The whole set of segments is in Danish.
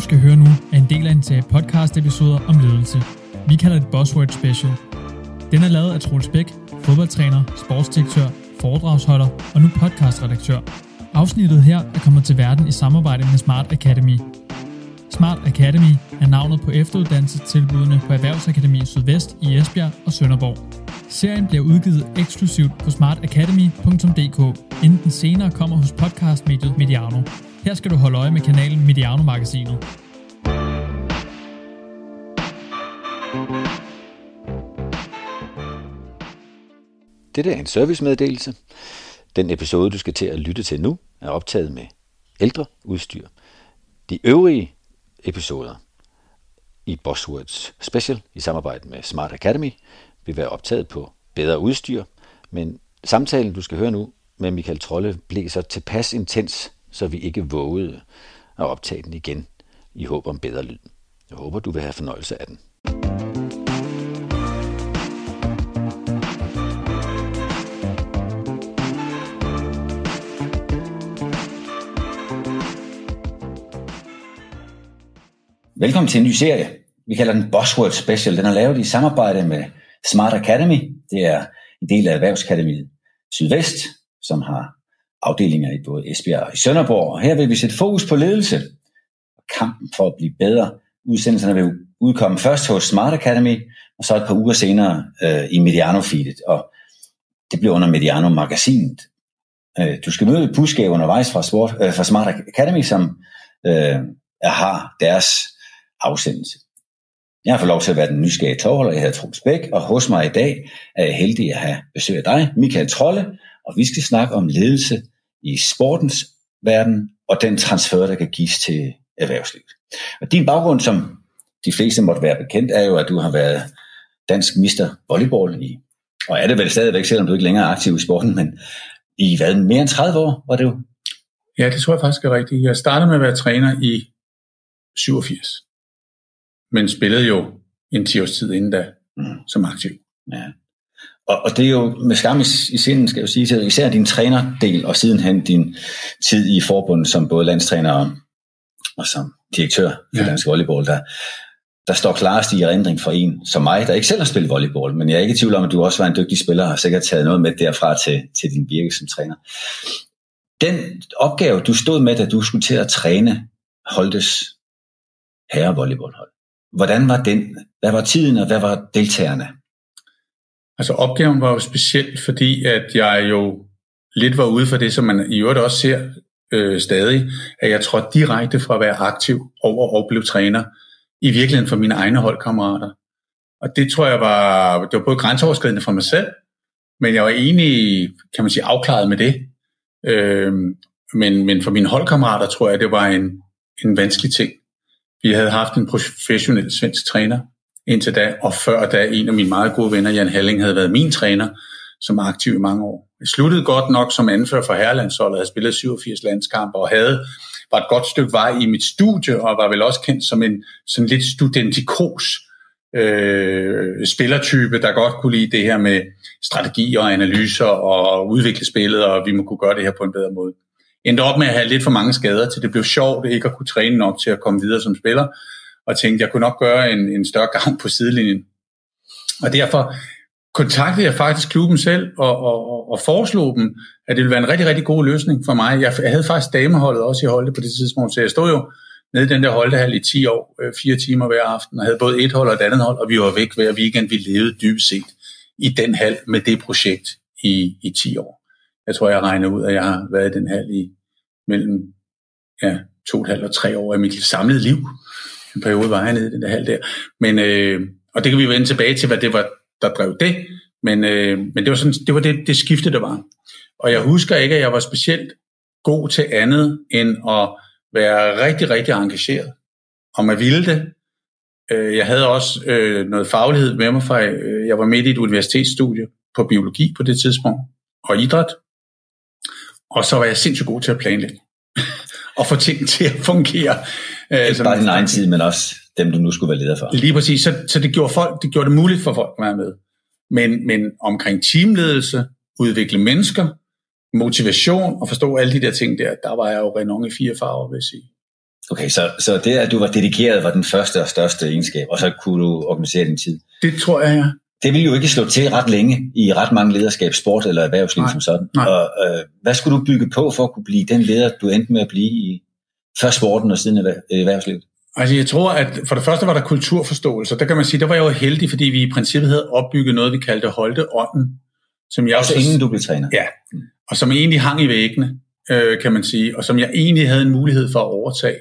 du skal høre nu, er en del af en serie podcast-episoder om ledelse. Vi kalder det Buzzword Special. Den er lavet af Troels Bæk, fodboldtræner, sportsdirektør, foredragsholder og nu podcastredaktør. Afsnittet her er kommet til verden i samarbejde med Smart Academy. Smart Academy er navnet på efteruddannelsestilbudene på Erhvervsakademi Sydvest i Esbjerg og Sønderborg. Serien bliver udgivet eksklusivt på smartacademy.dk, inden den senere kommer hos podcastmediet Mediano. Her skal du holde øje med kanalen Mediano Magasinet. Dette er en servicemeddelelse. Den episode, du skal til at lytte til nu, er optaget med ældre udstyr. De øvrige episoder i Bosswords Special i samarbejde med Smart Academy vil være optaget på bedre udstyr, men samtalen, du skal høre nu med Michael Trolle, blev så tilpas intens, så vi ikke vågede at optage den igen i håb om bedre lyd. Jeg håber, du vil have fornøjelse af den. Velkommen til en ny serie. Vi kalder den Bosworth Special. Den er lavet i samarbejde med Smart Academy. Det er en del af Erhvervsakademiet Sydvest, som har afdelinger i både Esbjerg og i Sønderborg. Og her vil vi sætte fokus på ledelse og kampen for at blive bedre. Udsendelserne vil udkomme først hos Smart Academy, og så et par uger senere øh, i Mediano-feedet. Og det bliver under Mediano-magasinet. Øh, du skal møde Puske undervejs fra, Sport, øh, fra Smart Academy, som øh, har deres afsendelse. Jeg har fået lov til at være den nysgerrige tovholder, Jeg hedder Troels Bæk, og hos mig i dag er jeg heldig at have besøg af dig, Michael Trolle, og vi skal snakke om ledelse i sportens verden og den transfer, der kan gives til erhvervslivet. Og din baggrund, som de fleste måtte være bekendt, er jo, at du har været dansk mister volleyball i, og er det vel stadigvæk, selvom du ikke længere er aktiv i sporten, men i hvad, mere end 30 år, var det jo? Ja, det tror jeg faktisk er rigtigt. Jeg startede med at være træner i 87, men spillede jo en 10 års tid inden da mm. som aktiv. Ja. Og, og det er jo med skam i, i sinden, skal jeg jo sige, til især din trænerdel, og sidenhen din tid i forbundet som både landstræner og, og som direktør for ja. Dansk Volleyball, der, der står klarest i erindring for en som mig, der ikke selv har spillet volleyball, men jeg er ikke i tvivl om, at du også var en dygtig spiller, og har sikkert taget noget med derfra til, til din virke som træner. Den opgave, du stod med, da du skulle til at træne Holdes herrevolleyballhold, hvordan var den? Hvad var tiden, og hvad var deltagerne? Altså opgaven var jo speciel, fordi at jeg jo lidt var ude for det, som man i øvrigt også ser øh, stadig, at jeg trådte direkte fra at være aktiv over og blev træner, i virkeligheden for mine egne holdkammerater. Og det tror jeg var, det var både grænseoverskridende for mig selv, men jeg var egentlig, kan man sige, afklaret med det. Øh, men, men for mine holdkammerater tror jeg, det var en, en vanskelig ting. Vi havde haft en professionel svensk træner, indtil da, og før da en af mine meget gode venner, Jan Halling, havde været min træner, som aktiv i mange år. Jeg sluttede godt nok som anfører for herrelandsholdet, havde spillet 87 landskampe og havde var et godt stykke vej i mit studie, og var vel også kendt som en sådan lidt studentikos øh, spillertype, der godt kunne lide det her med strategi og analyser og udvikle spillet, og vi må kunne gøre det her på en bedre måde. Endte op med at have lidt for mange skader, til det blev sjovt ikke at kunne træne nok til at komme videre som spiller, og tænkte, jeg kunne nok gøre en, en større gang på sidelinjen. Og derfor kontaktede jeg faktisk klubben selv og, og, og foreslog dem, at det ville være en rigtig, rigtig god løsning for mig. Jeg, jeg havde faktisk dameholdet også i holdet på det tidspunkt, så jeg stod jo nede i den der holdehal i 10 år, øh, fire timer hver aften, og havde både et hold og et andet hold, og vi var væk hver weekend. Vi levede dybest set i den hal med det projekt i, i 10 år. Jeg tror, jeg regner ud, at jeg har været i den hal i mellem ja, to og et halvt og tre år af mit samlede liv en periode var jeg nede i den der halv der. Men, øh, og det kan vi vende tilbage til, hvad det var, der drev det. Men, øh, men det var, sådan, det, var det, det skifte, der var. Og jeg husker ikke, at jeg var specielt god til andet, end at være rigtig, rigtig engageret. Og man ville det. Øh, jeg havde også øh, noget faglighed med mig fra, øh, jeg var midt i et universitetsstudie på biologi på det tidspunkt, og idræt. Og så var jeg sindssygt god til at planlægge og få ting til at fungere. Ikke altså, bare din egen tid, men også dem, du nu skulle være leder for. Lige præcis. Så, så det, gjorde folk, det gjorde det muligt for folk at være med. Men, men omkring teamledelse, udvikle mennesker, motivation og forstå alle de der ting der, der var jeg jo renon i fire farver, vil jeg sige. Okay, så, så det, at du var dedikeret, var den første og største egenskab, og så kunne du organisere din tid. Det tror jeg, ja. Det ville jo ikke slå til ret længe i ret mange lederskab, sport eller erhvervsliv Nej, som sådan. nej. Og, øh, hvad skulle du bygge på for at kunne blive den leder, du endte med at blive i først sporten og siden erhver- erhvervslivet? Altså jeg tror, at for det første var der kulturforståelse. Der kan man sige, der var jeg jo heldig, fordi vi i princippet havde opbygget noget, vi kaldte Holte Ånden. Som jeg Også inden du blev træner. Ja, og som egentlig hang i væggene, øh, kan man sige, og som jeg egentlig havde en mulighed for at overtage.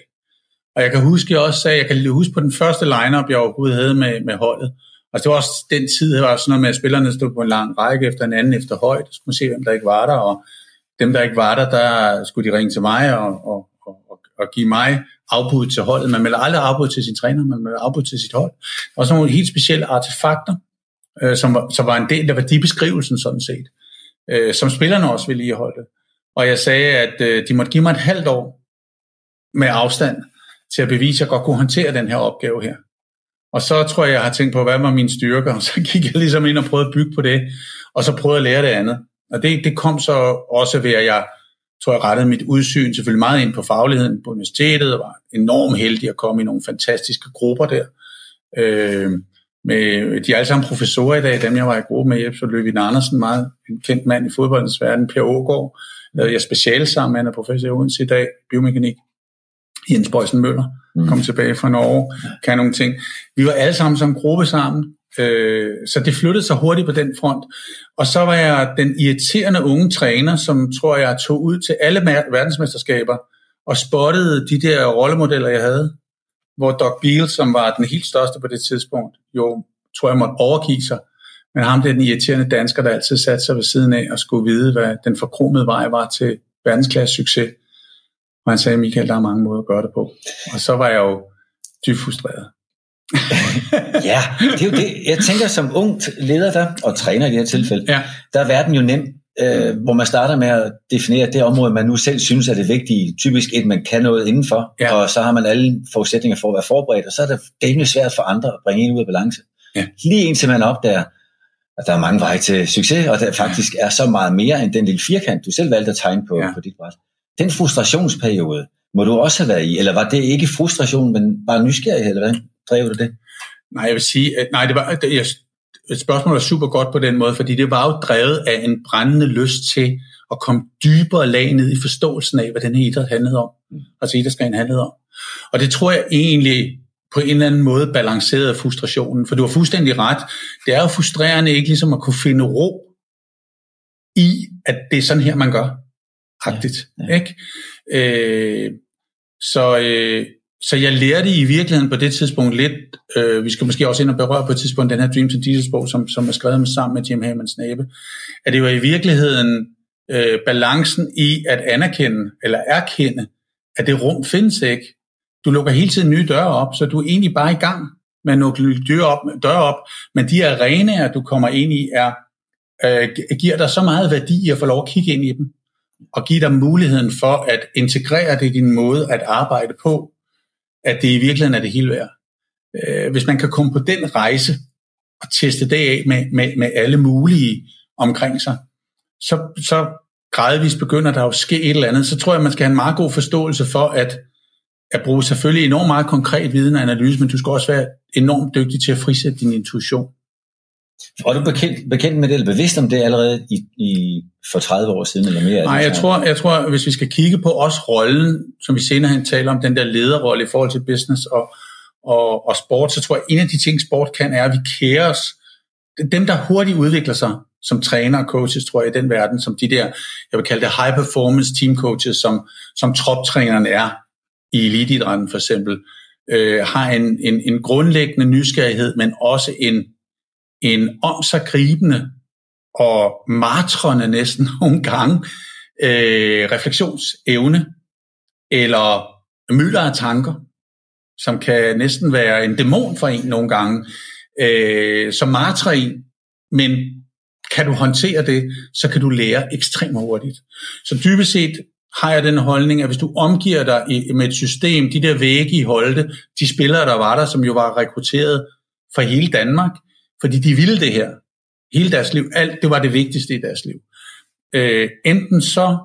Og jeg kan huske, jeg også sagde, jeg kan huske på den første lineup, jeg overhovedet havde med, med holdet. Og det var også den tid, det var sådan noget med, at spillerne stod på en lang række efter en anden efter højt, så skulle man se, hvem der ikke var der, og dem, der ikke var der, der skulle de ringe til mig og, og, og, og, give mig afbud til holdet. Man melder aldrig afbud til sin træner, man melder afbud til sit hold. Og så nogle helt specielle artefakter, øh, som, var, som var en del af værdibeskrivelsen sådan set, øh, som spillerne også ville holdet. Og jeg sagde, at øh, de måtte give mig et halvt år med afstand til at bevise, at jeg godt kunne håndtere den her opgave her. Og så tror jeg, jeg har tænkt på, hvad var mine styrker, og så gik jeg ligesom ind og prøvede at bygge på det, og så prøvede at lære det andet. Og det, det kom så også ved, at jeg tror, jeg rettede mit udsyn selvfølgelig meget ind på fagligheden på universitetet, og var enormt heldig at komme i nogle fantastiske grupper der. Øh, med, de er alle sammen professorer i dag, dem jeg var i gruppe med, så Løvin Andersen, meget en kendt mand i fodboldens verden, Per Ågaard, lavede jeg speciale sammen med, han er professor i Odense i dag, biomekanik, Jens Bøjsen Møller, Mm. kom tilbage fra Norge, kan nogle ting. Vi var alle sammen som gruppe sammen, øh, så det flyttede sig hurtigt på den front. Og så var jeg den irriterende unge træner, som tror jeg tog ud til alle verdensmesterskaber og spottede de der rollemodeller, jeg havde. Hvor Doc Beal, som var den helt største på det tidspunkt, jo tror jeg måtte overgive sig. Men ham det er den irriterende dansker, der altid satte sig ved siden af og skulle vide, hvad den forkromede vej var til verdensklasse succes. Og han sagde, Michael, der er mange måder at gøre det på. Og så var jeg jo dybt frustreret. Ja, det er jo det. Jeg tænker, som ung leder der, og træner i det her tilfælde, Ja, der er verden jo nem, øh, hvor man starter med at definere det område, man nu selv synes er det vigtige. Typisk et, man kan noget indenfor, Ja. og så har man alle forudsætninger for at være forberedt, og så er det rimelig svært for andre at bringe en ud af balance. Ja. Lige indtil man opdager, at der er mange veje til succes, og der faktisk er så meget mere end den lille firkant, du selv valgte at tegne på, Ja. på dit bræt. Den frustrationsperiode må du også have været i, eller var det ikke frustration, men bare nysgerrighed, eller hvad drev du det? nej, jeg vil sige, at nej, det var, det, jeg, et spørgsmål er super godt på den måde, fordi det var jo drevet af en brændende lyst til at komme dybere lag ned i forståelsen af, hvad den her idræt handlede om. Altså idrætsgren handlede om. Og det tror jeg egentlig på en eller anden måde balancerede frustrationen, for du har fuldstændig ret. Det er jo frustrerende ikke ligesom at kunne finde ro i, at det er sådan her, man gør. Agtigt. Ja. Ikke? Øh, så, øh, så jeg lærte i virkeligheden på det tidspunkt lidt, øh, vi skal måske også ind og berøre på et tidspunkt den her Dreams and Diesels bog, som, som er skrevet med sammen med Jim Hammond Snabe, at det var i virkeligheden øh, balancen i at anerkende, eller erkende, at det rum findes ikke. Du lukker hele tiden nye døre op, så du er egentlig bare i gang med at lukke døre op, døre op, men de arenaer, du kommer ind i, er, øh, giver dig så meget værdi at få lov at kigge ind i dem, og give dig muligheden for at integrere det i din måde at arbejde på, at det i virkeligheden er det hele værd. Øh, hvis man kan komme på den rejse og teste det af med, med, med alle mulige omkring sig, så, så gradvist begynder der jo at ske et eller andet. Så tror jeg, man skal have en meget god forståelse for at, at bruge selvfølgelig enormt meget konkret viden og analyse, men du skal også være enormt dygtig til at frisætte din intuition. Og du bekendt, bekendt med det, eller bevidst om det allerede i, i, for 30 år siden, eller mere? Nej, jeg tror, jeg tror, hvis vi skal kigge på os rollen, som vi senere hen taler om, den der lederrolle i forhold til business og, og, og sport, så tror jeg, en af de ting, sport kan, er, at vi kærer os. Dem, der hurtigt udvikler sig som træner og coaches, tror jeg, i den verden, som de der, jeg vil kalde det high performance team coaches, som, som troptræneren er i eliteidrætten for eksempel, øh, har en, en, en grundlæggende nysgerrighed, men også en, en om sig gribende og martrende næsten nogle gange øh, refleksionsevne eller mylder af tanker, som kan næsten være en dæmon for en nogle gange, øh, som martrer en, men kan du håndtere det, så kan du lære ekstremt hurtigt. Så dybest set har jeg den holdning, at hvis du omgiver dig i, med et system, de der vægge i Holte, de spillere, der var der, som jo var rekrutteret fra hele Danmark, fordi de ville det her, hele deres liv, alt det var det vigtigste i deres liv. Øh, enten så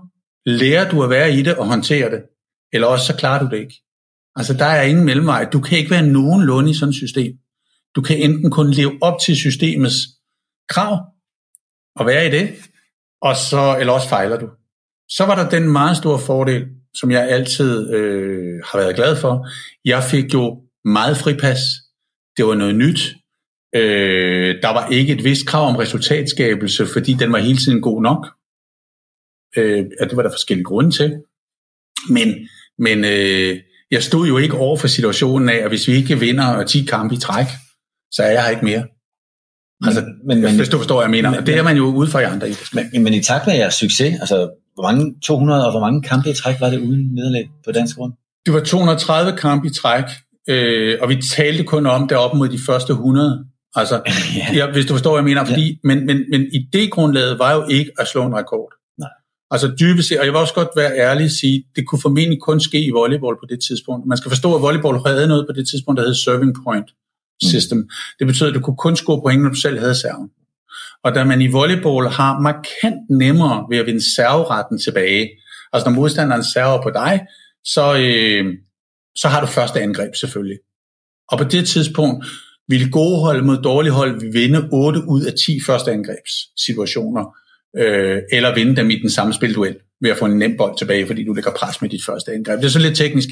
lærer du at være i det og håndtere det, eller også så klarer du det ikke. Altså, der er ingen mellemvej. Du kan ikke være nogenlunde i sådan et system. Du kan enten kun leve op til systemets krav, og være i det, og så, eller også fejler du. Så var der den meget store fordel, som jeg altid øh, har været glad for. Jeg fik jo meget fripas. Det var noget nyt. Øh, der var ikke et vist krav om resultatskabelse, fordi den var hele tiden god nok. Øh, at det var der forskellige grunde til. Men, men øh, jeg stod jo ikke over for situationen af, at hvis vi ikke vinder 10 kampe i træk, så er jeg her ikke mere. Altså, men, men, hvis du forstår, hvad jeg mener. Men, det er man jo ude for i andre. Men, men, men i takt med jeres succes, altså hvor mange 200 og hvor mange kampe i træk var det uden nederlag på dansk grund? Det var 230 kampe i træk, øh, og vi talte kun om det op mod de første 100. Altså, ja. Ja, hvis du forstår, hvad jeg mener. Fordi, ja. men, men, men idégrundlaget var jo ikke at slå en rekord. Nej. Altså dybest set, og jeg vil også godt være ærlig og sige, det kunne formentlig kun ske i volleyball på det tidspunkt. Man skal forstå, at volleyball havde noget på det tidspunkt, der hed serving point system. Mm. Det betyder, at du kunne kun score point, når du selv havde serven. Og da man i volleyball har markant nemmere ved at vinde serveretten tilbage, altså når modstanderen server på dig, så, øh, så har du første angreb selvfølgelig. Og på det tidspunkt ville gode hold mod dårlige hold vinde 8 ud af 10 første angrebssituationer, øh, eller vinde dem i den samme spilduel ved at få en nem bold tilbage, fordi du lægger pres med dit første angreb. Det er så lidt teknisk.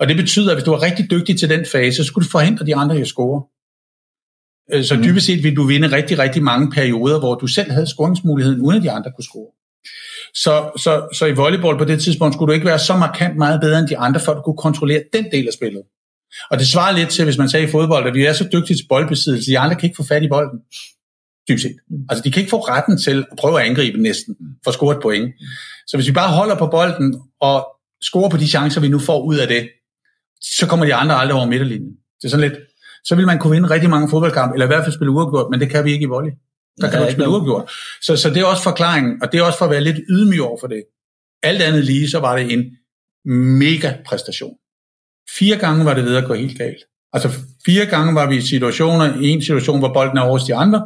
Og det betyder, at hvis du er rigtig dygtig til den fase, så skulle du forhindre de andre i at score. Øh, så mm. dybest set ville du vinde rigtig, rigtig mange perioder, hvor du selv havde scoringsmuligheden, uden at de andre kunne score. Så, så, så i volleyball på det tidspunkt skulle du ikke være så markant meget bedre end de andre, for at du kunne kontrollere den del af spillet. Og det svarer lidt til, hvis man sagde i fodbold, at vi er så dygtige til boldbesiddelse, de andre kan ikke få fat i bolden. Dybt set. Mm. Altså de kan ikke få retten til at prøve at angribe næsten, for at score et point. Så hvis vi bare holder på bolden og scorer på de chancer, vi nu får ud af det, så kommer de andre aldrig over midterlinjen. Det er sådan lidt, så vil man kunne vinde rigtig mange fodboldkampe, eller i hvert fald spille uafgjort, men det kan vi ikke i volley. Der ja, kan du ikke spille uafgjort. Så, så det er også forklaringen, og det er også for at være lidt ydmyg over for det. Alt andet lige, så var det en mega præstation. Fire gange var det ved at gå helt galt. Altså fire gange var vi i situationer, i en situation, hvor bolden er over de andre.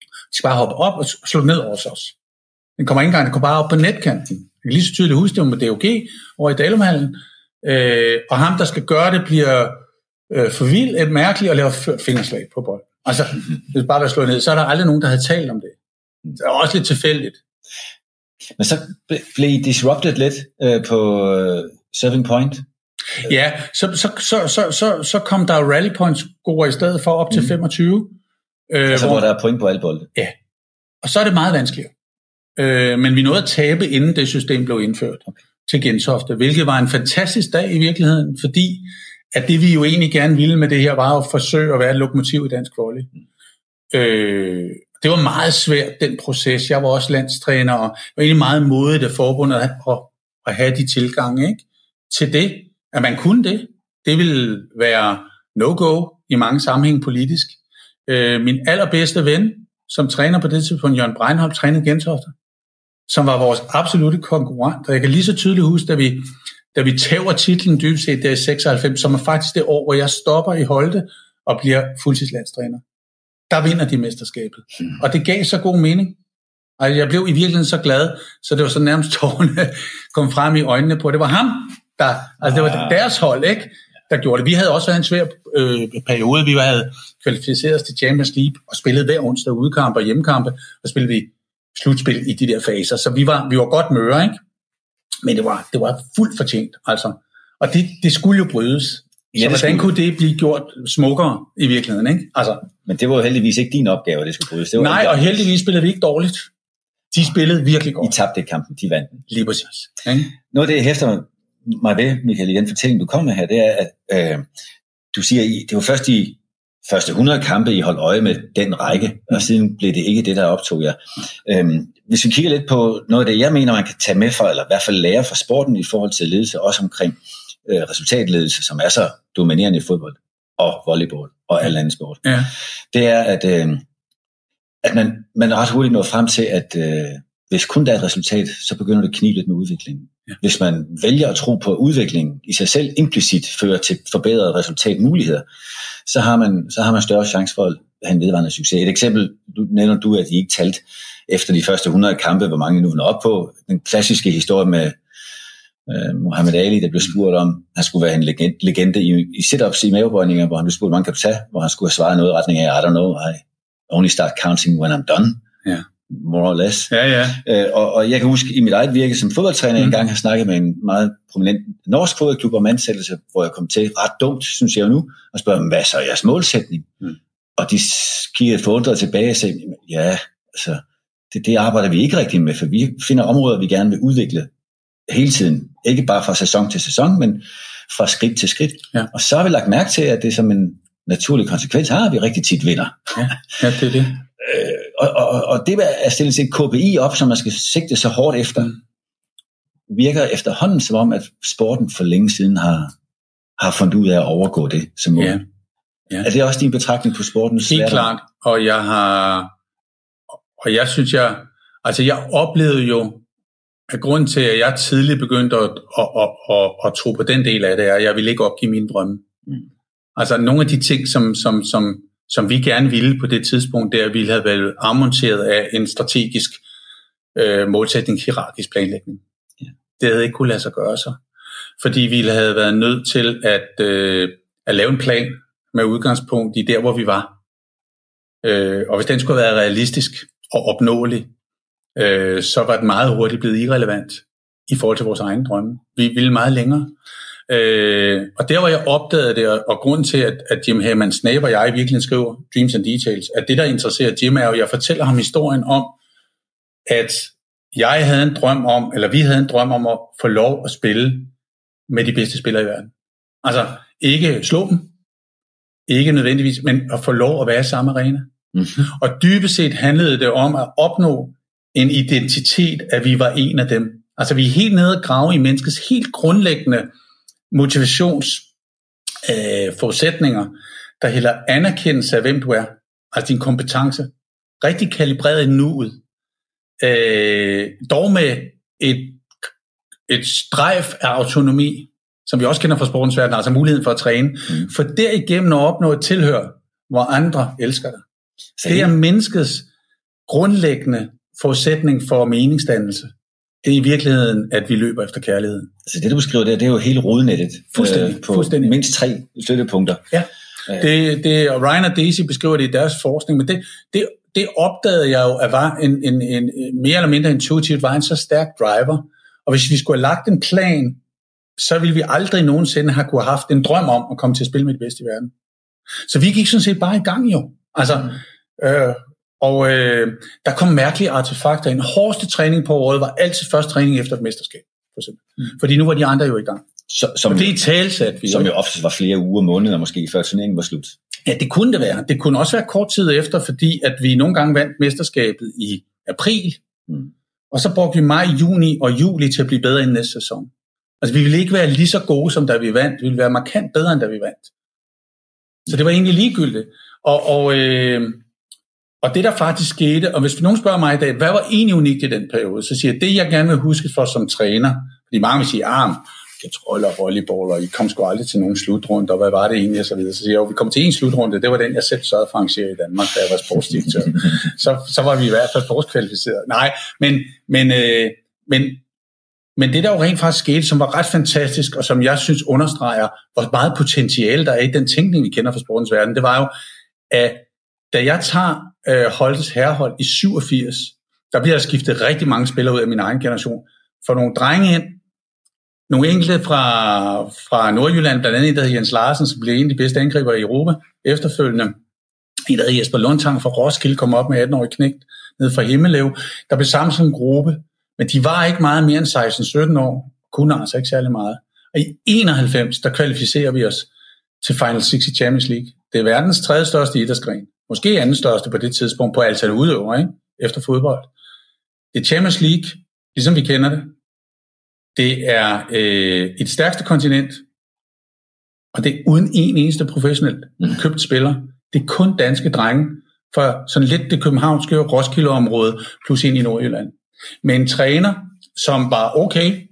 De skal bare hoppe op og slå ned over os. Den kommer ikke engang, den kommer bare op på netkanten. Jeg kan lige så tydeligt huske det med DOG over i Dalumhallen. Øh, og ham, der skal gøre det, bliver øh, for vild, et mærkeligt og laver fingerslag på bold. Altså, hvis bare var slået ned, så er der aldrig nogen, der havde talt om det. Det er også lidt tilfældigt. Men så blev I disrupted lidt øh, på øh, serving point? Ja, så, så, så, så, så, så kom der rally point score i stedet for op til mm. 25. Øh, altså hvor, hvor der er point på alle bolde? Ja, og så er det meget vanskeligere. Øh, men vi nåede at tabe, inden det system blev indført til Gentofte, hvilket var en fantastisk dag i virkeligheden, fordi at det vi jo egentlig gerne ville med det her, var at forsøge at være et lokomotiv i dansk volley. Øh, det var meget svært, den proces. Jeg var også landstræner, og var egentlig meget modigt af forbundet at, at, at have de tilgange ikke? til det, at man kunne det. Det ville være no-go i mange sammenhæng politisk. Øh, min allerbedste ven, som træner på det tidspunkt, Jørgen Breinholt, trænede Gentofte, som var vores absolute konkurrent. Og jeg kan lige så tydeligt huske, da vi da vi tæver titlen dybest set der i 96, som er faktisk det år, hvor jeg stopper i Holte og bliver fuldtidslandstræner. Der vinder de mesterskabet. Mm. Og det gav så god mening. Altså, jeg blev i virkeligheden så glad, så det var så nærmest tårne kom frem i øjnene på. Det var ham, der, altså det var deres hold, ikke? der gjorde det. Vi havde også været en svær øh, periode. Vi havde kvalificeret os til Champions League og spillet hver onsdag udkampe og hjemmekampe, og spillede vi slutspil i de der faser. Så vi var, vi var godt møre, ikke? Men det var, det var fuldt fortjent, altså. Og det, det skulle jo brydes. Ja, så hvordan kunne det blive gjort smukkere i virkeligheden, ikke? Altså, Men det var jo heldigvis ikke din opgave, at det skulle brydes. Det var nej, og heldigvis spillede vi ikke dårligt. De spillede virkelig godt. I tabte kampen, de vandt den. Lige præcis. Ikke? Noget af det, hæfter mig ved, Michael, i den fortælling, du kom med her, det er, at øh, du siger, at det var først i første 100 kampe, I holdt øje med den række, og siden blev det ikke det, der optog jer. Øhm, hvis vi kigger lidt på noget af det, jeg mener, man kan tage med fra, eller i hvert fald lære fra sporten i forhold til ledelse, også omkring øh, resultatledelse, som er så dominerende i fodbold og volleyball og alle andre sport, ja. det er, at, øh, at man, man ret hurtigt når frem til, at øh, hvis kun der er et resultat, så begynder det at knibe lidt med udviklingen. Ja. Hvis man vælger at tro på, at udviklingen i sig selv implicit fører til forbedrede resultatmuligheder, så har man, så har man større chance for at have en vedvarende succes. Et eksempel, du nævner du, at I ikke talte efter de første 100 kampe, hvor mange nu er op på. Den klassiske historie med, Uh, Muhammad Ali, der blev spurgt om, han skulle være en legende, legende i, i sit-ups i mavebøjninger, hvor han blev spurgt, hvor mange kan du tage, hvor han skulle have svaret noget i retning af, I don't know, I only start counting when I'm done. Ja. More or less. Ja, ja. Uh, og, og jeg kan huske, i mit eget virke som fodboldtræner, mm. en gang har snakket med en meget prominent norsk fodboldklub om ansættelse, hvor jeg kom til ret dumt, synes jeg jo nu, og spørger, hvad så er jeres målsætning? Mm. Og de kiggede forundret tilbage og sagde, ja, altså, det, det arbejder vi ikke rigtig med, for vi finder områder, vi gerne vil udvikle hele tiden. Ikke bare fra sæson til sæson, men fra skridt til skridt. Ja. Og så har vi lagt mærke til, at det som en naturlig konsekvens har, at vi rigtig tit vinder. Ja, ja det er det. Øh, og, og, og det at stille sig KPI op, som man skal sigte så hårdt efter, virker efterhånden som om, at sporten for længe siden har, har fundet ud af at overgå det som mål. Ja. Ja. Er det også din betragtning på sporten? Helt klart, og jeg har, og jeg synes, jeg, altså jeg oplevede jo, at grund til, at jeg tidligt begyndte at, at, at, at, at tro på den del af det, er, at jeg ville ikke opgive mine drømme. Mm. Altså nogle af de ting, som, som, som, som vi gerne ville på det tidspunkt, der ville have været afmonteret af en strategisk øh, målsætning, hierarkisk planlægning. Ja. Det havde ikke kunne lade sig gøre så. Fordi vi havde været nødt til at, øh, at lave en plan med udgangspunkt i der, hvor vi var. Øh, og hvis den skulle være realistisk og opnåelig, øh, så var den meget hurtigt blevet irrelevant i forhold til vores egen drømme. Vi ville meget længere. Øh, og der, hvor jeg opdagede det, og grund til, at, at Jim Herman Snape og jeg virkelig skriver Dreams and Details, at det, der interesserer Jim, er jo, at jeg fortæller ham historien om, at jeg havde en drøm om, eller vi havde en drøm om at få lov at spille med de bedste spillere i verden. Altså, ikke slå dem, ikke nødvendigvis, men at få lov at være i samme arena. Mm-hmm. Og dybest set handlede det om at opnå en identitet, at vi var en af dem. Altså vi er helt nede og grave i menneskets helt grundlæggende motivations øh, der hælder anerkendelse af, hvem du er, altså din kompetence, rigtig kalibreret i nuet, øh, dog med et, et strejf af autonomi, som vi også kender fra sportens verden, altså muligheden for at træne, mm. for derigennem at opnå et tilhør, hvor andre elsker dig. Så det er menneskets grundlæggende forudsætning for meningsdannelse. Det er i virkeligheden, at vi løber efter kærligheden. Altså det, du beskriver der, det er jo hele rodnettet fuldstændig, øh, på fuldstændig. mindst tre støttepunkter. Ja, det, det, og Ryan og Daisy beskriver det i deres forskning, men det, det, det opdagede jeg jo, at var en, en, en, mere eller mindre intuitivt var en så stærk driver. Og hvis vi skulle have lagt en plan, så ville vi aldrig nogensinde have kunne have haft en drøm om at komme til at spille med de bedste i verden. Så vi gik sådan set bare i gang jo. Altså, mm. øh, og øh, der kom mærkelige artefakter. En hårdeste træning på året var altid første træning efter et mesterskab. For eksempel. Mm. Fordi nu var de andre jo i gang. Så, som, og det er talsat vi. Som jo ofte var flere uger, måneder måske, før turneringen var slut. Ja, det kunne det være. Det kunne også være kort tid efter, fordi at vi nogle gange vandt mesterskabet i april. Mm. Og så brugte vi maj, juni og juli til at blive bedre i næste sæson. Altså vi ville ikke være lige så gode, som da vi vandt. Vi ville være markant bedre, end da vi vandt. Så det var egentlig ligegyldigt. Og, og, øh, og det der faktisk skete, og hvis nogen spørger mig i dag, hvad var egentlig unikt i den periode, så siger jeg, det jeg gerne vil huske for som træner, fordi mange vil sige, ah, katrol og volleyball, og I kom sgu aldrig til nogen slutrunde, og hvad var det egentlig, og så videre. Så siger jeg, vi kom til en slutrunde, det var den, jeg selv sørgede for i Danmark, da jeg var sportsdirektør. så, så var vi i hvert fald sportskvalificeret. Nej, men, men, øh, men, men det der jo rent faktisk skete, som var ret fantastisk, og som jeg synes understreger, hvor meget potentiale der er i den tænkning, vi kender fra sportens verden, det var jo, at da jeg tager øh, Holtes herrehold i 87, der bliver der skiftet rigtig mange spillere ud af min egen generation. For nogle drenge ind, nogle enkelte fra, fra Nordjylland, blandt andet en, der hedder Jens Larsen, som blev en af de bedste angriber i Europa efterfølgende. En, der hedder Jesper Lundtang fra Roskilde, kom op med 18-årig knægt ned fra Himmelev. Der blev sammen som en gruppe, men de var ikke meget mere end 16-17 år, kunne altså ikke særlig meget. Og i 91, der kvalificerer vi os til Final Six i Champions League. Det er verdens tredje største idrætsgren. Måske anden største på det tidspunkt på antal udøvere ikke? efter fodbold. Det er Champions League, ligesom vi kender det. Det er øh, et stærkeste kontinent, og det er uden en eneste professionel købt spiller. Det er kun danske drenge for sådan lidt det københavnske Roskilde-område, plus ind i Nordjylland. Med en træner, som var okay,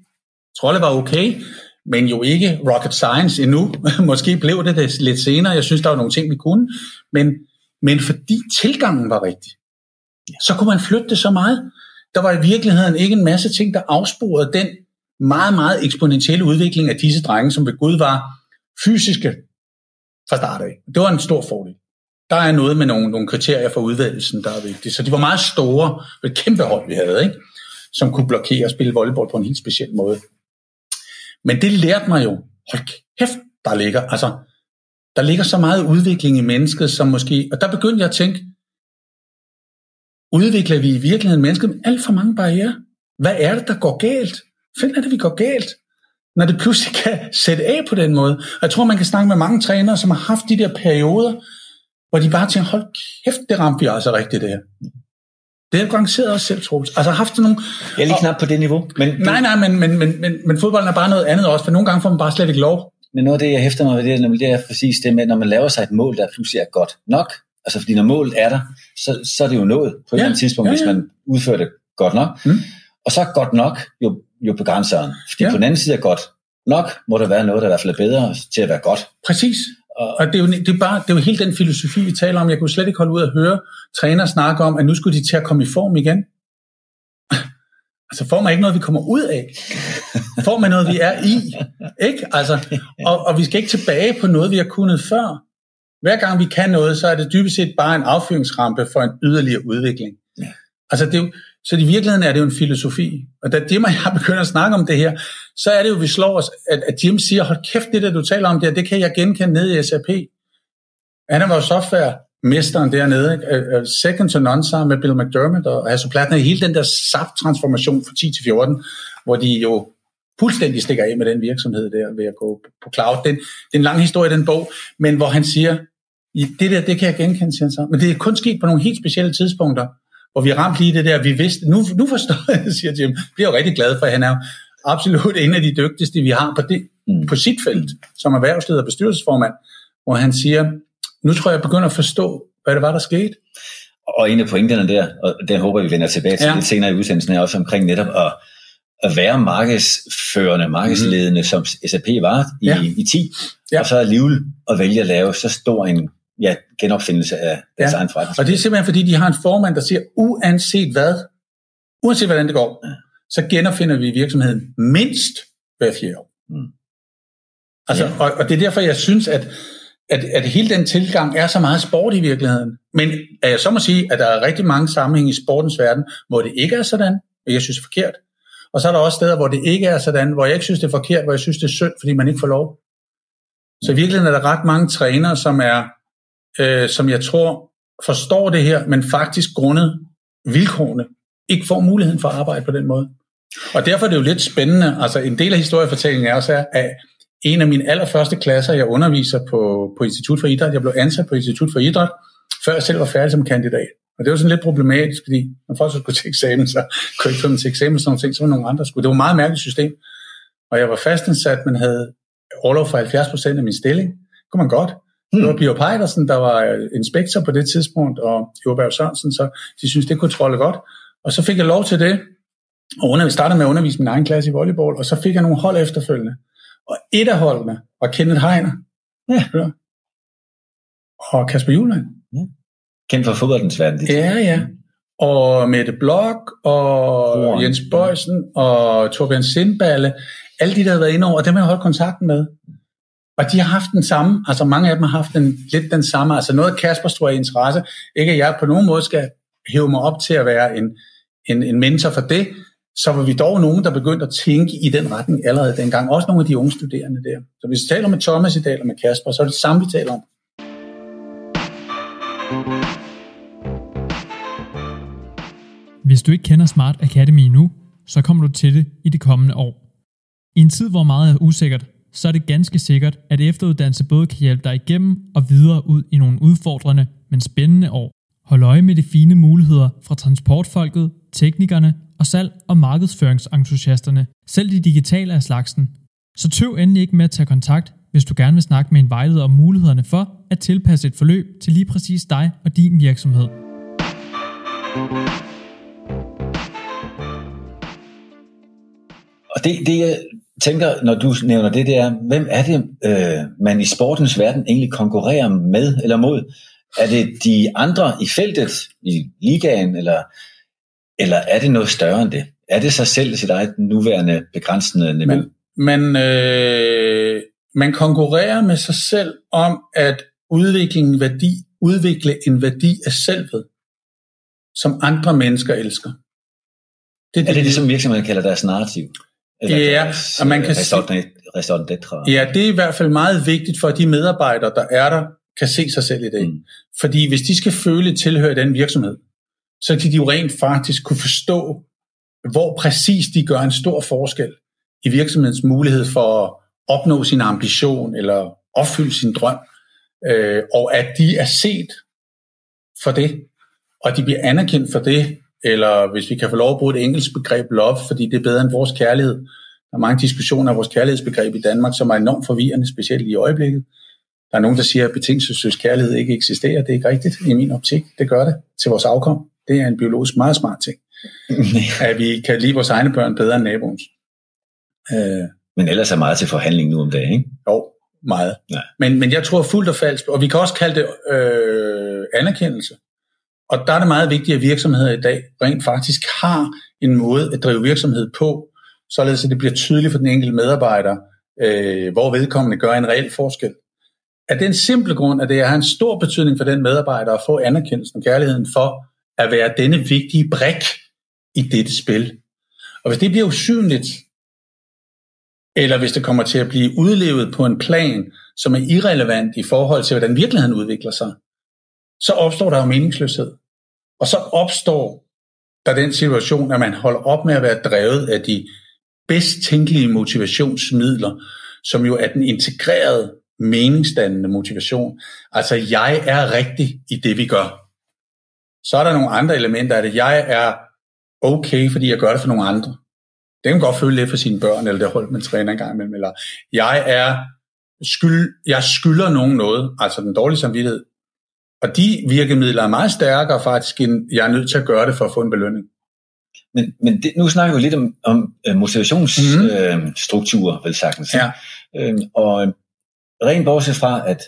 Trolle var okay, men jo ikke rocket science endnu. Måske blev det det lidt senere. Jeg synes, der var nogle ting, vi kunne. Men, men fordi tilgangen var rigtig, så kunne man flytte det så meget. Der var i virkeligheden ikke en masse ting, der afsporede den meget, meget eksponentielle udvikling af disse drenge, som ved Gud var fysiske fra start af. Det var en stor fordel. Der er noget med nogle, nogle kriterier for udvalgelsen, der er vigtigt. Så de var meget store, et kæmpe hold, vi havde, ikke? som kunne blokere og spille volleyball på en helt speciel måde. Men det lærte mig jo, hold kæft, der ligger, altså, der ligger så meget udvikling i mennesket, som måske, og der begyndte jeg at tænke, udvikler vi i virkeligheden mennesket med alt for mange barriere? Hvad er det, der går galt? Find er det, vi går galt? Når det pludselig kan sætte af på den måde. Og jeg tror, man kan snakke med mange trænere, som har haft de der perioder, hvor de bare tænker, hold kæft, det ramte vi altså rigtigt det her. Det er garanteret også selv, Troels. Altså haft nogle... Jeg er lige knap på det niveau. Men nej, nej, men, men, men, men, men fodbolden er bare noget andet også, for nogle gange får man bare slet ikke lov. Men noget af det, jeg hæfter mig ved, det, det er præcis det med, når man laver sig et mål, der pludselig er godt nok. Altså fordi når målet er der, så, så er det jo nået på et ja, eller andet tidspunkt, ja, ja. hvis man udfører det godt nok. Mm. Og så er godt nok jo, jo begrænseren. Fordi ja. på den anden side er godt nok, må der være noget, der i hvert fald er bedre til at være godt. Præcis. Og det er, jo, det, er bare, det er jo helt den filosofi, vi taler om. Jeg kunne slet ikke holde ud at høre træner snakke om, at nu skulle de til at komme i form igen. Altså får man ikke noget, vi kommer ud af. Får man noget, vi er i. Ikke? Altså, og, og vi skal ikke tilbage på noget, vi har kunnet før. Hver gang vi kan noget, så er det dybest set bare en affyringsrampe for en yderligere udvikling. Ja. Altså det er jo, så i virkeligheden er det jo en filosofi. Og da Jim og jeg begynder at snakke om det her, så er det jo, vi slår os, at, at Jim siger, hold kæft, det der du taler om der, det kan jeg genkende ned i SAP. Han var jo software-mesteren dernede, ikke? second to none sammen med Bill McDermott og Hasso Plattner i hele den der SAP-transformation fra 10 til 14, hvor de jo fuldstændig stikker af med den virksomhed der ved at gå på cloud. Den, det er en lang historie, den bog, men hvor han siger, det der, det kan jeg genkende, siger han så. Men det er kun sket på nogle helt specielle tidspunkter hvor vi ramte lige det der, vi vidste, nu, nu forstår jeg, siger Jim, bliver jo rigtig glad for, at han er absolut en af de dygtigste, vi har på, det, mm. på sit felt, som erhvervsleder og bestyrelsesformand, hvor han siger, nu tror jeg, jeg begynder at forstå, hvad det var, der skete. Og en af pointerne der, og den håber vi vender tilbage til ja. lidt senere i udsendelsen, er også omkring netop at, at være markedsførende, markedsledende, mm. som SAP var i, ja. i 10, ja. og så alligevel at vælge at lave så stor en ja, genopfindelse af deres ja. egen forretning. Og det er simpelthen fordi, de har en formand, der siger, uanset hvad, uanset hvordan det går, ja. så genopfinder vi virksomheden mindst hver fjerde år. Mm. Altså, ja. og, og det er derfor, jeg synes, at, at, at hele den tilgang er så meget sport i virkeligheden. Men at jeg så må sige, at der er rigtig mange sammenhænge i sportens verden, hvor det ikke er sådan, og jeg synes det er forkert. Og så er der også steder, hvor det ikke er sådan, hvor jeg ikke synes det er forkert, hvor jeg synes det er synd, fordi man ikke får lov. Så i virkeligheden er der ret mange trænere, som er øh, som jeg tror forstår det her, men faktisk grundet vilkårene ikke får muligheden for at arbejde på den måde. Og derfor er det jo lidt spændende. Altså en del af historiefortællingen er også, at en af mine allerførste klasser, jeg underviser på, på Institut for Idræt, jeg blev ansat på Institut for Idræt, før jeg selv var færdig som kandidat. Og det var sådan lidt problematisk, fordi når folk så skulle til eksamen, så kunne jeg ikke få dem til eksamen, sådan nogle ting, så var nogle andre skulle. Det var et meget mærkeligt system. Og jeg var fastansat, men havde overlov for 70% af min stilling. Det kunne man godt. Mm. Det var Bio Pejdersen, der var øh, inspektor på det tidspunkt, og Jorberg Sørensen, så de synes det kunne trolle godt. Og så fik jeg lov til det, og under, startede med at undervise min egen klasse i volleyball, og så fik jeg nogle hold efterfølgende. Og et af holdene var Kenneth Heiner. Ja. Og Kasper Juhlmann. Ja. Kendt fra fodboldens verden. Ja, ja. Og Mette Blok, og oh, Jens Bøjsen, og Torbjørn Sindballe. Alle de, der har været inde over, dem har jeg holdt kontakten med. Og de har haft den samme, altså mange af dem har haft den, lidt den samme, altså noget Kasper tror i interesse, ikke at jeg på nogen måde skal hæve mig op til at være en, en, en mentor for det, så var vi dog nogen, der begyndte at tænke i den retning allerede dengang. Også nogle af de unge studerende der. Så hvis vi taler med Thomas i dag, eller med Kasper, så er det det samme, vi taler om. Hvis du ikke kender Smart Academy nu, så kommer du til det i det kommende år. I en tid, hvor meget er usikkert, så er det ganske sikkert, at efteruddannelse både kan hjælpe dig igennem og videre ud i nogle udfordrende, men spændende år. Hold øje med de fine muligheder fra transportfolket, teknikerne og salg- og markedsføringsentusiasterne, selv de digitale af slagsen. Så tøv endelig ikke med at tage kontakt, hvis du gerne vil snakke med en vejleder om mulighederne for at tilpasse et forløb til lige præcis dig og din virksomhed. Og det, det, jeg tænker, når du nævner det, det er, hvem er det, øh, man i sportens verden egentlig konkurrerer med eller mod? Er det de andre i feltet, i ligaen, eller, eller er det noget større end det? er det sig selv sit eget nuværende begrænsende niveau? Man, man, øh, man konkurrerer med sig selv om at udvikle en værdi, udvikle en værdi af selvet, som andre mennesker elsker. Det, det, er det det, som virksomheden kalder deres narrativ? Eller ja, deres, og man kan sige, Ja, det er i hvert fald meget vigtigt for de medarbejdere, der er der, kan se sig selv i det. Mm. Fordi hvis de skal føle tilhøre den virksomhed, så de, de jo rent faktisk kunne forstå, hvor præcis de gør en stor forskel i virksomhedens mulighed for at opnå sin ambition eller opfylde sin drøm, øh, og at de er set for det, og de bliver anerkendt for det, eller hvis vi kan få lov at bruge et engelsk begreb love, fordi det er bedre end vores kærlighed. Der er mange diskussioner af vores kærlighedsbegreb i Danmark, som er enormt forvirrende, specielt i øjeblikket. Der er nogen, der siger, at betingelsesløs kærlighed ikke eksisterer. Det er ikke rigtigt i min optik. Det gør det til vores afkom. Det er en biologisk meget smart ting. at vi kan lide vores egne børn bedre end naboens. Øh, men ellers er meget til forhandling nu om dagen, ikke? Jo, meget. Ja. Men, men jeg tror fuldt og falsk, og vi kan også kalde det øh, anerkendelse. Og der er det meget vigtigt, at virksomheder i dag rent faktisk har en måde at drive virksomhed på, således at det bliver tydeligt for den enkelte medarbejder, øh, hvor vedkommende gør en reel forskel. Af den simple grund, at det har en stor betydning for den medarbejder at få anerkendelsen og kærligheden for at være denne vigtige brik i dette spil. Og hvis det bliver usynligt, eller hvis det kommer til at blive udlevet på en plan, som er irrelevant i forhold til, hvordan virkeligheden udvikler sig, så opstår der jo meningsløshed. Og så opstår der den situation, at man holder op med at være drevet af de bedst tænkelige motivationsmidler, som jo er den integrerede, meningsdannende motivation. Altså, jeg er rigtig i det, vi gør. Så er der nogle andre elementer af det. Jeg er okay, fordi jeg gør det for nogle andre. Det kan man godt føle lidt for sine børn, eller det holdt man træner en gang imellem. Eller jeg er skyld, jeg skylder nogen noget, altså den dårlige samvittighed. Og de virkemidler er meget stærkere faktisk, end jeg er nødt til at gøre det for at få en belønning. Men, men det, nu snakker vi lidt om, om uh, motivationsstrukturer, mm. uh, vel sagtens. Ja. Uh, og rent bortset fra, at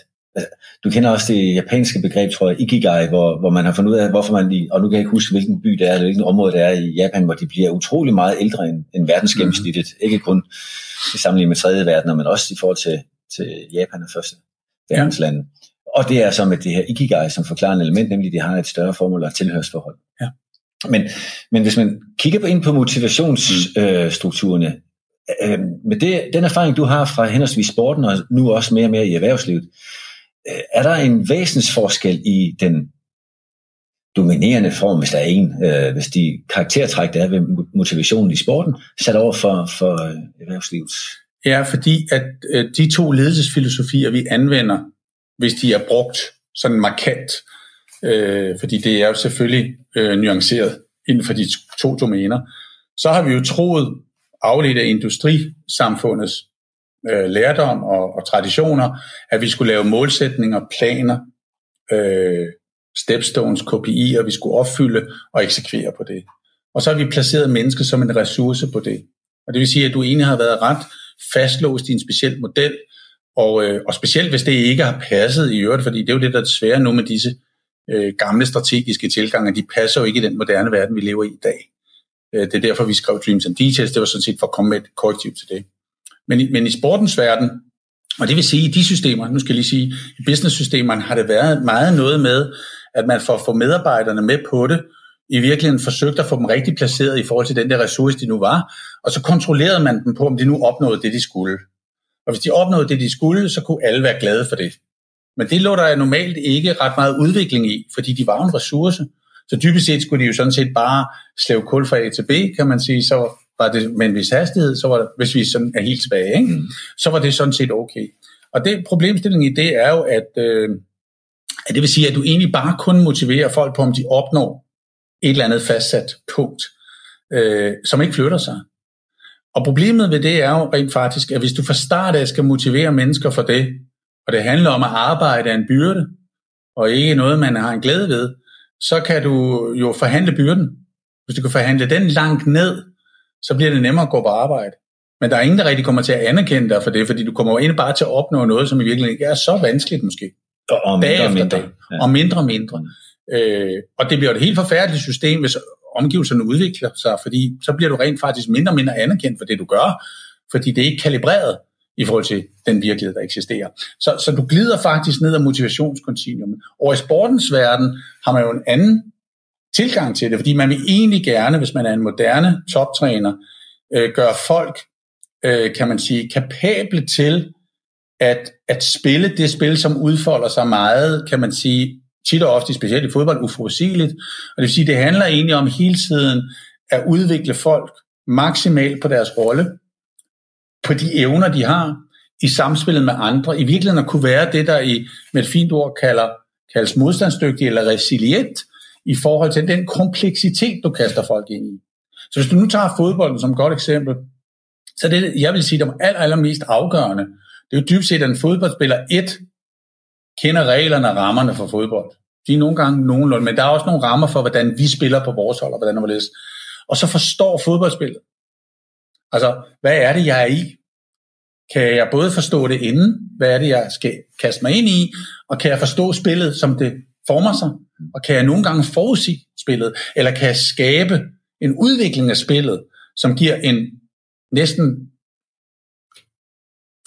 du kender også det japanske begreb, tror jeg, Ikigai, hvor, hvor man har fundet ud af, hvorfor man lige, og nu kan jeg ikke huske, hvilken by det er, eller hvilken område det er i Japan, hvor de bliver utrolig meget ældre end, end verdensgennemsnittet. Mm. Ikke kun i sammenligning med tredje verden, men også i forhold til, til Japan og første verdensland. Ja. Og det er så med det her ikigai som forklarende element, nemlig de har et større formål og tilhørsforhold. Ja. Men, men hvis man kigger ind på motivationsstrukturerne, mm. øh, med det, den erfaring, du har fra henholdsvis sporten og nu også mere og mere i erhvervslivet, øh, Øh, er der en væsensforskel i den dominerende form, hvis der er en, øh, hvis de karaktertræk, der er ved motivationen i sporten, sat over for, for øh, erhvervslivet? Ja, fordi at øh, de to ledelsesfilosofier, vi anvender hvis de er brugt sådan markant, øh, fordi det er jo selvfølgelig øh, nuanceret inden for de to domæner, så har vi jo troet, afledt af industrisamfundets øh, lærdom og, og traditioner, at vi skulle lave målsætninger, planer, øh, stepstones, KPI'er, vi skulle opfylde og eksekvere på det. Og så har vi placeret mennesket som en ressource på det. Og det vil sige, at du egentlig har været ret fastlåst i en speciel model, og, øh, og specielt hvis det ikke har passet i øvrigt, fordi det er jo det, der er svære nu med disse øh, gamle strategiske tilgange, de passer jo ikke i den moderne verden, vi lever i i dag. Øh, det er derfor, vi skrev Dreams and Details, det var sådan set for at komme med et korrektiv til det. Men i, men i sportens verden, og det vil sige, i de systemer, nu skal jeg lige sige, i business-systemerne har det været meget noget med, at man får få medarbejderne med på det, i virkeligheden forsøgte at få dem rigtig placeret i forhold til den der ressource, de nu var, og så kontrollerede man dem på, om de nu opnåede det, de skulle. Og hvis de opnåede det, de skulle, så kunne alle være glade for det. Men det lå der normalt ikke ret meget udvikling i, fordi de var en ressource. Så dybest set skulle de jo sådan set bare slæve kul fra A til B, kan man sige, så var det med en vis hastighed, så var det, hvis vi sådan er helt tilbage, ikke? Mm. så var det sådan set okay. Og det problemstillingen i det er jo, at, øh, at det vil sige, at du egentlig bare kun motiverer folk på, om de opnår et eller andet fastsat punkt, øh, som ikke flytter sig. Og problemet ved det er jo rent faktisk, at hvis du fra start af skal motivere mennesker for det, og det handler om at arbejde af en byrde, og ikke noget, man har en glæde ved, så kan du jo forhandle byrden. Hvis du kan forhandle den langt ned, så bliver det nemmere at gå på arbejde. Men der er ingen, der rigtig kommer til at anerkende dig for det, fordi du kommer ind bare til at opnå noget, som i virkeligheden ikke er så vanskeligt måske. Og, mindre og mindre. Ja. Og mindre og mindre. Øh, og det bliver et helt forfærdeligt system, hvis omgivelserne udvikler sig, fordi så bliver du rent faktisk mindre og mindre anerkendt for det, du gør, fordi det er ikke kalibreret i forhold til den virkelighed, der eksisterer. Så, så du glider faktisk ned ad motivationskontinuumet. Og i sportens verden har man jo en anden tilgang til det, fordi man vil egentlig gerne, hvis man er en moderne toptræner, øh, gøre folk, øh, kan man sige, kapable til at, at spille det spil, som udfolder sig meget, kan man sige, tit og ofte, specielt i fodbold, uforudsigeligt. Og det vil sige, det handler egentlig om hele tiden at udvikle folk maksimalt på deres rolle, på de evner, de har, i samspillet med andre. I virkeligheden at kunne være det, der i, med et fint ord kalder, kaldes modstandsdygtig eller resilient, i forhold til den kompleksitet, du kaster folk ind i. Så hvis du nu tager fodbolden som et godt eksempel, så det, jeg vil sige, det aller, allermest afgørende, det er jo dybt set, at en fodboldspiller et kender reglerne og rammerne for fodbold. De er nogle gange nogenlunde, men der er også nogle rammer for, hvordan vi spiller på vores hold, og hvordan det Og så forstår fodboldspillet. Altså, hvad er det, jeg er i? Kan jeg både forstå det inden, hvad er det, jeg skal kaste mig ind i, og kan jeg forstå spillet, som det former sig? Mm. Og kan jeg nogle gange forudsige spillet, eller kan jeg skabe en udvikling af spillet, som giver en næsten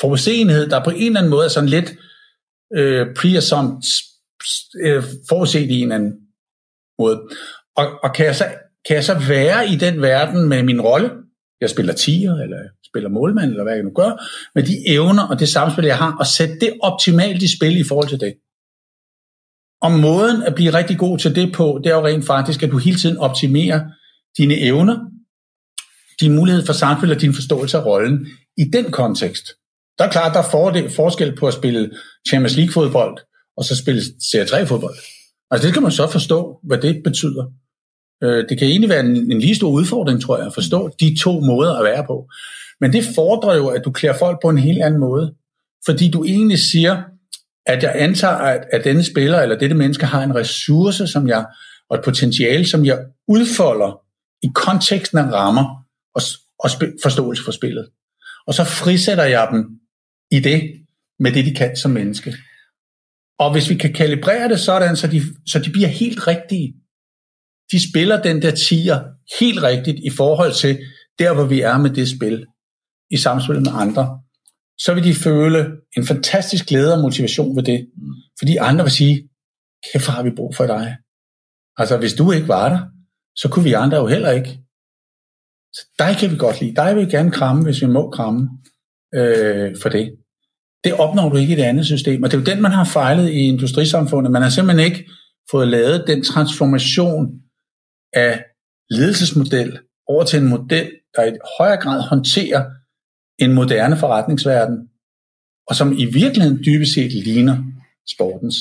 forudseenhed, der på en eller anden måde er sådan lidt øh, pre øh, forudset i en anden måde. Og, og kan, jeg så, kan jeg så være i den verden med min rolle? Jeg spiller tiger, eller jeg spiller målmand, eller hvad jeg nu gør, med de evner og det samspil, jeg har, og sætte det optimalt i spil i forhold til det. Og måden at blive rigtig god til det på, det er jo rent faktisk, at du hele tiden optimerer dine evner, din mulighed for samspil og din forståelse af rollen i den kontekst. Der er klart, der er forskel på at spille Champions League-fodbold, og så spille Serie 3-fodbold. Altså det kan man så forstå, hvad det betyder. Øh, det kan egentlig være en, en lige stor udfordring, tror jeg, at forstå de to måder at være på. Men det fordrer jo, at du klæder folk på en helt anden måde. Fordi du egentlig siger, at jeg antager, at, at denne spiller eller dette menneske har en ressource, som jeg, og et potentiale, som jeg udfolder i konteksten af rammer og, og forståelse for spillet. Og så frisætter jeg dem i det, med det de kan som menneske. Og hvis vi kan kalibrere det sådan, så de, så de bliver helt rigtige, de spiller den der tiger helt rigtigt i forhold til der, hvor vi er med det spil, i samspil med andre, så vil de føle en fantastisk glæde og motivation ved det. Fordi andre vil sige, kæft har vi brug for dig. Altså hvis du ikke var der, så kunne vi andre jo heller ikke. Så dig kan vi godt lide. Dig vil vi gerne kramme, hvis vi må kramme øh, for det. Det opnår du ikke i det andet system. Og det er jo den, man har fejlet i industrisamfundet. Man har simpelthen ikke fået lavet den transformation af ledelsesmodel over til en model, der i højere grad håndterer en moderne forretningsverden, og som i virkeligheden dybest set ligner sportens.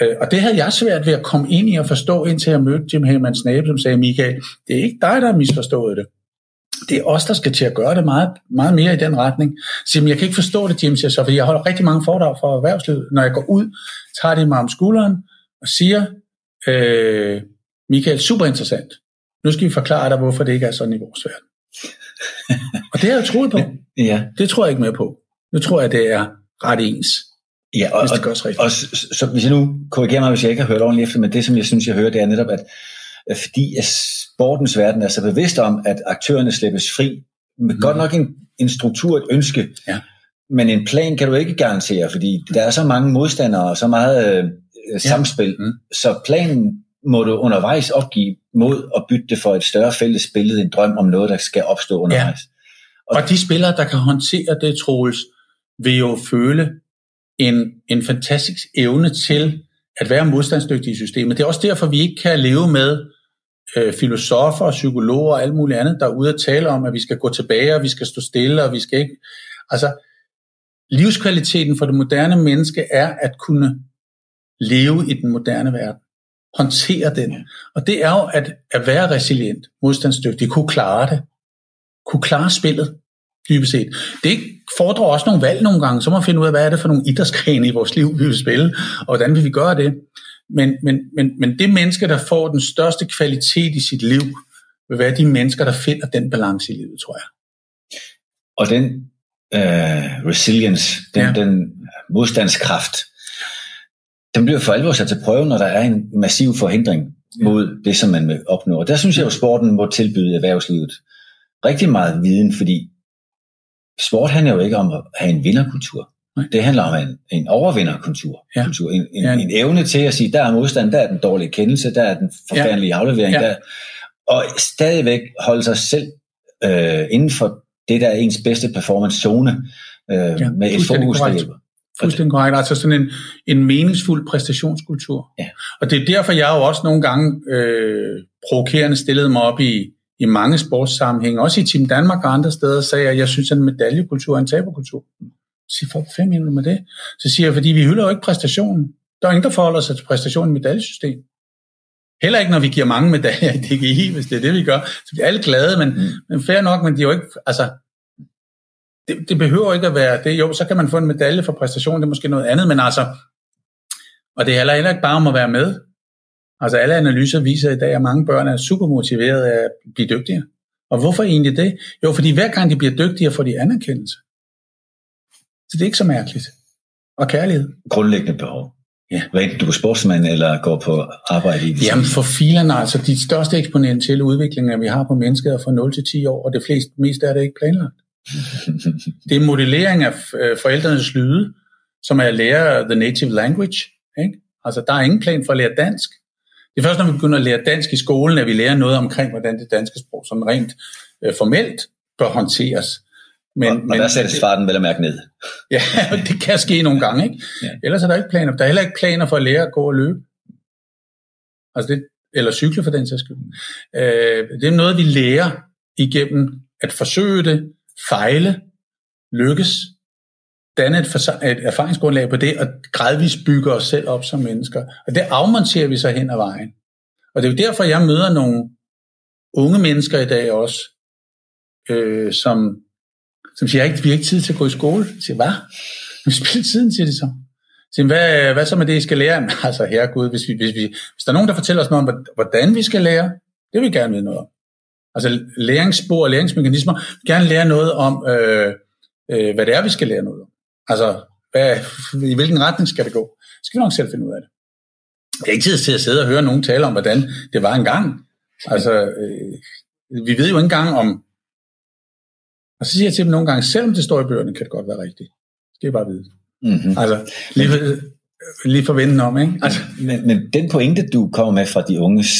Øh, og det havde jeg svært ved at komme ind i og forstå, indtil jeg mødte Jim Heyman Snape, som sagde, Michael, det er ikke dig, der har misforstået det det er os, der skal til at gøre det meget, meget mere i den retning. Så jeg kan ikke forstå det, Jim siger så, fordi jeg holder rigtig mange foredrag for erhvervslivet. Når jeg går ud, tager de mig om skulderen og siger, øh, Michael, super interessant. Nu skal vi forklare dig, hvorfor det ikke er sådan i vores verden. og det har jeg troet på. Ja. Det tror jeg ikke mere på. Nu tror jeg, det er ret ens. Ja, og, hvis det gøres rigtigt. Og, og så, så, hvis jeg nu korrigerer mig, hvis jeg ikke har hørt ordentligt efter, men det, som jeg synes, jeg hører, det er netop, at fordi sportens verden er så bevidst om, at aktørerne slippes fri. Med mm. Godt nok en, en struktur, et ønske, ja. men en plan kan du ikke garantere, fordi der er så mange modstandere og så meget øh, ja. samspil, mm. så planen må du undervejs opgive mod at bytte det for et større fælles billede, en drøm om noget, der skal opstå undervejs. Ja. Og de spillere, der kan håndtere det, Troels, vil jo føle en, en fantastisk evne til at være modstandsdygtige i systemet. Det er også derfor, vi ikke kan leve med øh, filosofer, psykologer og alt muligt andet, der er ude at tale om, at vi skal gå tilbage, og vi skal stå stille, og vi skal ikke... Altså, livskvaliteten for det moderne menneske er at kunne leve i den moderne verden. Håndtere den. Og det er jo at, at være resilient, modstandsdygtig, kunne klare det. Kunne klare spillet, dybest set. Det fordrer også nogle valg nogle gange, så må man finde ud af, hvad er det for nogle idrætsgrene i vores liv, vi vil spille, og hvordan vil vi gøre det. Men, men, men, men det menneske, der får den største kvalitet i sit liv, vil være de mennesker, der finder den balance i livet, tror jeg. Og den uh, resilience, den, ja. den modstandskraft, den bliver for alvor sat til prøve, når der er en massiv forhindring. mod det, som man vil opnå. Og der synes jeg jo, at sporten må tilbyde erhvervslivet rigtig meget viden, fordi sport handler jo ikke om at have en vinderkultur. Det handler om en, en overvinderkultur. Ja. Kultur, en, en, ja. en evne til at sige, der er modstand, der er den dårlige kendelse, der er den forfærdelige ja. aflevering, ja. der, og stadigvæk holde sig selv øh, inden for det, der er ens bedste performance-zone, øh, ja, med et fokus, der hjælper. Fuldstændig korrekt. Altså sådan en, en meningsfuld præstationskultur. Ja. Og det er derfor, jeg jo også nogle gange øh, provokerende stillede mig op i, i mange sportssammenhænge, også i Team Danmark og andre steder, sagde at jeg synes, at en medaljekultur er en taberkultur. Så siger folk, fem med det? Så siger jeg, fordi vi hylder jo ikke præstationen. Der er ingen, der forholder sig til præstationen i medaljesystem. Heller ikke, når vi giver mange medaljer i DGI, hvis det er det, vi gør. Så vi er alle glade, men, mm. men fair nok, men de er jo ikke, altså, det, det behøver ikke at være det. Jo, så kan man få en medalje for præstation, det er måske noget andet, men altså, og det er heller ikke bare om at være med. Altså alle analyser viser i dag, at mange børn er super motiverede af at blive dygtigere. Og hvorfor egentlig det? Jo, fordi hver gang de bliver dygtigere, får de anerkendelse. Så det er ikke så mærkeligt. Og kærlighed. Grundlæggende behov. Ja. Hvad enten du er sportsmand eller går på arbejde i det? Jamen for filerne, altså de største eksponentielle udviklinger, vi har på mennesket er fra 0 til 10 år, og det fleste, mest er det ikke planlagt. Det er modellering af øh, forældrenes lyde, som er at lære the native language. Ikke? Altså der er ingen plan for at lære dansk. Det er først, når vi begynder at lære dansk i skolen, at vi lærer noget omkring, hvordan det danske sprog som rent øh, formelt bør håndteres. Men, og, og men, der sættes farten vel at mærke ned. Ja, det kan ske nogle gange. Ikke? Ja. Ellers er der ikke planer. Der er heller ikke planer for at lære at gå og løbe. Altså det, eller cykle for den sags skyld. Øh, det er noget, vi lærer igennem at forsøge det, fejle, lykkes, danne et, et erfaringsgrundlag på det, og gradvist bygge os selv op som mennesker. Og det afmonterer vi så hen ad vejen. Og det er jo derfor, jeg møder nogle unge mennesker i dag også, øh, som som siger, at vi har ikke tid til at gå i skole. Jeg siger, hvad? Vi spiller tiden, siger de så. Siger, hvad, hvad så med det, I skal lære? altså, herregud, hvis, vi, hvis, vi, hvis der er nogen, der fortæller os noget om, hvordan vi skal lære, det vil vi gerne vide noget om. Altså læringsspor og læringsmekanismer. Vi vil gerne lære noget om, øh, øh, hvad det er, vi skal lære noget om. Altså, hvad, i hvilken retning skal det gå? Så skal vi nok selv finde ud af det. Det er ikke tid til at sidde og høre nogen tale om, hvordan det var engang. Altså, øh, vi ved jo ikke engang om og så siger jeg til dem nogle gange, selvom det står i bøgerne, kan det godt være rigtigt. Det skal I bare vide. Mm-hmm. Altså, lige, for, lige forvente om, ikke? Altså. Men, men den pointe, du kommer med fra de unges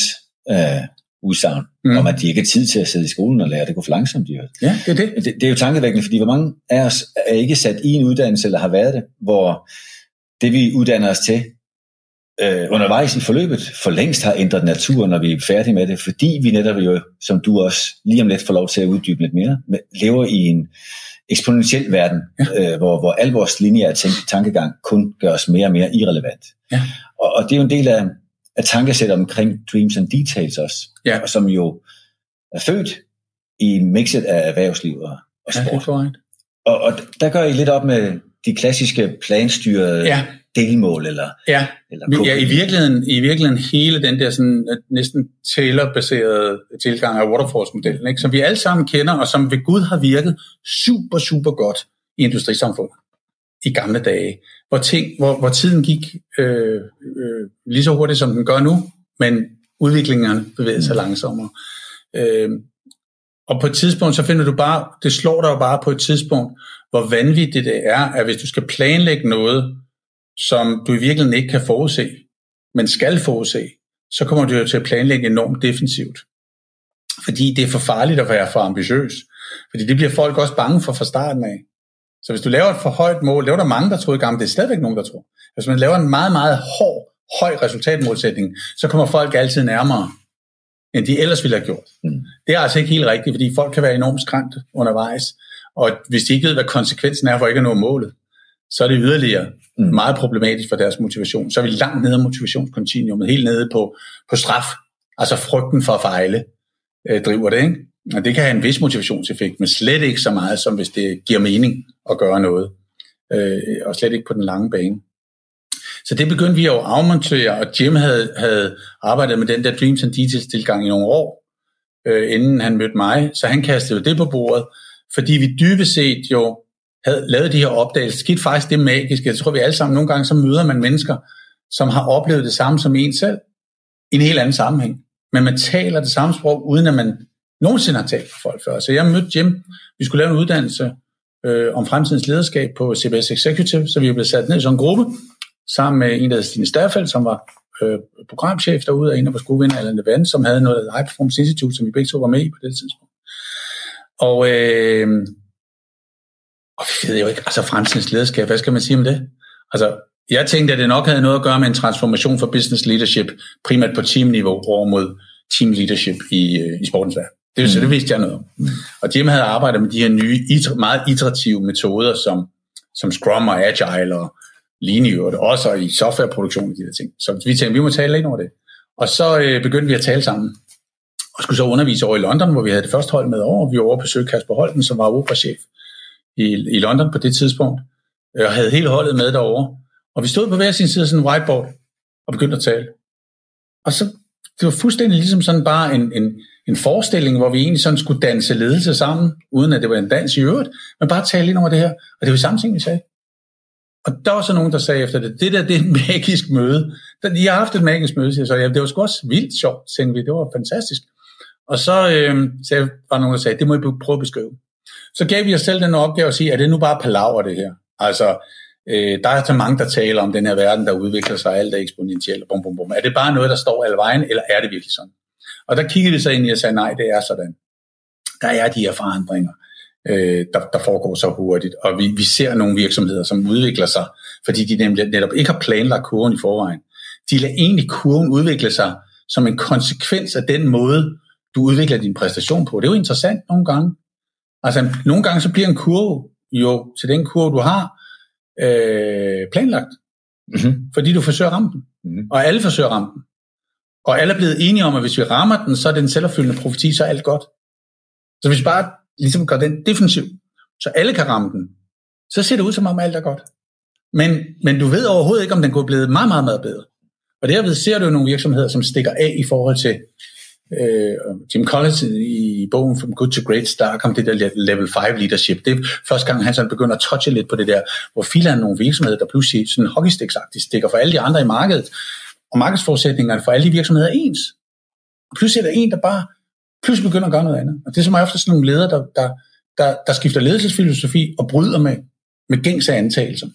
øh, udsagn, mm. om at de ikke har tid til at sidde i skolen og lære, det går for langsomt, de Ja, det er det. det. Det er jo tankevækkende, fordi hvor mange af os er ikke sat i en uddannelse, eller har været det, hvor det vi uddanner os til, øh, undervejs i forløbet for længst har ændret natur, når vi er færdige med det, fordi vi netop jo, som du også lige om lidt får lov til at uddybe lidt mere, lever i en eksponentiel verden, ja. øh, hvor, hvor al vores lineære tænk- tankegang kun gør os mere og mere irrelevant. Ja. Og, og det er jo en del af, af tankesæt omkring Dreams and Details også, ja. og som jo er født i mixet af erhvervsliv og, og sport. Ja, og, og der gør I lidt op med de klassiske planstyrede ja delmål eller, ja. eller ja, i virkeligheden, i virkeligheden hele den der sådan, øh, næsten Taylor-baserede tilgang af Waterfalls-modellen, ikke? som vi alle sammen kender, og som ved Gud har virket super, super godt i industrisamfundet i gamle dage, hvor, ting, hvor, hvor tiden gik øh, øh, lige så hurtigt, som den gør nu, men udviklingen bevæger sig mm. langsommere. Øh, og på et tidspunkt, så finder du bare, det slår dig jo bare på et tidspunkt, hvor vanvittigt det er, at hvis du skal planlægge noget, som du i virkeligheden ikke kan forudse, men skal forudse, så kommer du jo til at planlægge enormt defensivt. Fordi det er for farligt at være for ambitiøs. Fordi det bliver folk også bange for fra starten af. Så hvis du laver et for højt mål, det var der mange, der troede i gang, det er stadigvæk nogen, der tror. Hvis man laver en meget, meget hård, høj resultatmålsætning, så kommer folk altid nærmere, end de ellers ville have gjort. Mm. Det er altså ikke helt rigtigt, fordi folk kan være enormt skræmt undervejs. Og hvis de ikke ved, hvad konsekvensen er for ikke at nå målet, så er det yderligere mm. meget problematisk for deres motivation. Så er vi langt nede af motivationskontinuumet, helt nede på, på straf, altså frygten for at fejle, øh, driver det. Ikke? Og det kan have en vis motivationseffekt, men slet ikke så meget, som hvis det giver mening at gøre noget. Øh, og slet ikke på den lange bane. Så det begyndte vi at afmontere, og Jim havde, havde arbejdet med den der Dreams and Details tilgang i nogle år, øh, inden han mødte mig. Så han kastede jo det på bordet, fordi vi dybest set jo havde lavet de her opdagelser, Skidt faktisk det magiske. Jeg tror, vi alle sammen nogle gange, så møder man mennesker, som har oplevet det samme som en selv. i en helt anden sammenhæng. Men man taler det samme sprog, uden at man nogensinde har talt med folk før. Så jeg mødte Jim, vi skulle lave en uddannelse øh, om fremtidens lederskab på CBS Executive, så vi blev sat ned i sådan en gruppe, sammen med en, der hedder Stine Stærfeldt, som var øh, programchef derude, og en af vores gode venner, Allan Levan, som havde noget High Performance Institute, som vi begge to var med i på det tidspunkt. Og, øh, og vi ved jo ikke, altså fremtidens lederskab, hvad skal man sige om det? Altså, jeg tænkte, at det nok havde noget at gøre med en transformation for business leadership, primært på teamniveau over mod team leadership i, øh, i sportens verden. Det, mm. så det vidste jeg noget om. Mm. Og Jim havde arbejdet med de her nye, meget iterative metoder, som, som Scrum og Agile og Lean i også og i softwareproduktion og de der ting. Så vi tænkte, vi må tale lidt over det. Og så øh, begyndte vi at tale sammen. Og skulle så undervise over i London, hvor vi havde det første hold med over. Vi var over på besøg Kasper Holten, som var operachef i, i London på det tidspunkt, øh, og havde hele holdet med derovre. Og vi stod på hver sin side af sådan en whiteboard og begyndte at tale. Og så, det var fuldstændig ligesom sådan bare en, en, en forestilling, hvor vi egentlig sådan skulle danse ledelse sammen, uden at det var en dans i øvrigt, men bare tale ind over det her. Og det var samme ting, vi sagde. Og der var så nogen, der sagde efter det, det der, det er et magisk møde. I har haft et magisk møde, siger så. Ja, det var sgu også vildt sjovt, tænkte vi. Det var fantastisk. Og så øh, sagde, var nogen, der sagde, det må I prøve at beskrive. Så gav vi os selv den opgave at sige, er det nu bare palaver det her? Altså, øh, der er så mange, der taler om den her verden, der udvikler sig, alt er eksponentielt, bum, bum, bum. Er det bare noget, der står alle vejen, eller er det virkelig sådan? Og der kiggede vi så ind i og sagde, nej, det er sådan. Der er de her forandringer, øh, der, der foregår så hurtigt, og vi, vi ser nogle virksomheder, som udvikler sig, fordi de nemlig netop ikke har planlagt kurven i forvejen. De lader egentlig kurven udvikle sig som en konsekvens af den måde, du udvikler din præstation på. Det er jo interessant nogle gange. Altså, nogle gange så bliver en kurve jo til den kurve, du har, øh, planlagt. Mm-hmm. Fordi du forsøger at ramme den. Mm-hmm. Og alle forsøger at ramme den. Og alle er blevet enige om, at hvis vi rammer den, så er det en selvopfyldende profeti, så er alt godt. Så hvis vi bare ligesom gør den defensiv, så alle kan ramme den, så ser det ud som om alt er godt. Men, men du ved overhovedet ikke, om den kunne blive meget, meget, meget bedre. Og derved ser du jo nogle virksomheder, som stikker af i forhold til øh, Jim Collins i bogen From Good to Great Start kom det der level 5 leadership. Det er første gang, han sådan begynder at touche lidt på det der, hvor filer nogle virksomheder, der pludselig sådan hockeystiksagtigt stikker for alle de andre i markedet, og markedsforudsætningerne for alle de virksomheder er ens. Pludselig er der en, der bare pludselig begynder at gøre noget andet. Og det er som ofte sådan nogle ledere, der, der, der, der skifter ledelsesfilosofi og bryder med, med gængse antagelser.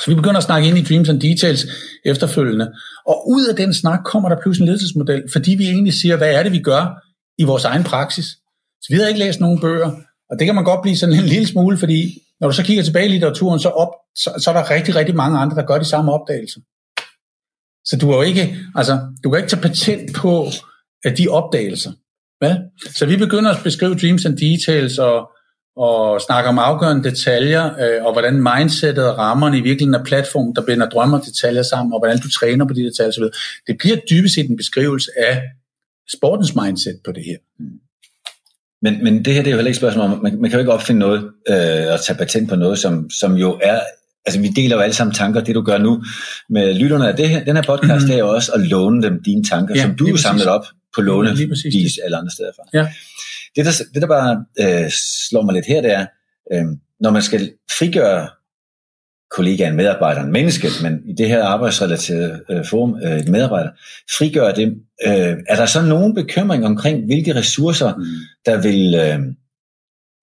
Så vi begynder at snakke ind i Dreams and Details efterfølgende. Og ud af den snak kommer der pludselig en ledelsesmodel, fordi vi egentlig siger, hvad er det, vi gør i vores egen praksis. Så vi har ikke læst nogen bøger, og det kan man godt blive sådan en lille smule, fordi når du så kigger tilbage i litteraturen, så, op, så, så er der rigtig, rigtig mange andre, der gør de samme opdagelser. Så du, er jo ikke, altså, du kan ikke tage patent på at de opdagelser. Hvad? Så vi begynder at beskrive Dreams and Details og, og snakke om afgørende detaljer, øh, og hvordan mindsetet og rammerne i virkeligheden er platformen, der binder drømmer og detaljer sammen, og hvordan du træner på de detaljer osv. Det bliver dybest set en beskrivelse af sportens mindset på det her. Mm. Men, men det her det er jo heller ikke et spørgsmål om, man, man kan jo ikke opfinde noget øh, og tage patent på noget, som, som jo er altså vi deler jo alle sammen tanker, det du gør nu med lytterne af det her, den her podcast, det er jo også at låne dem dine tanker, ja, som du samlet op på lånevis eller andre steder fra. Ja. Det, der, det, der bare øh, slår mig lidt her, det er, øh, når man skal frigøre kollegaen, medarbejderen, mennesket, men i det her arbejdsrelaterede øh, forum, øh, medarbejder, frigøre det. Øh, er der så nogen bekymring omkring, hvilke ressourcer, mm. der vil øh,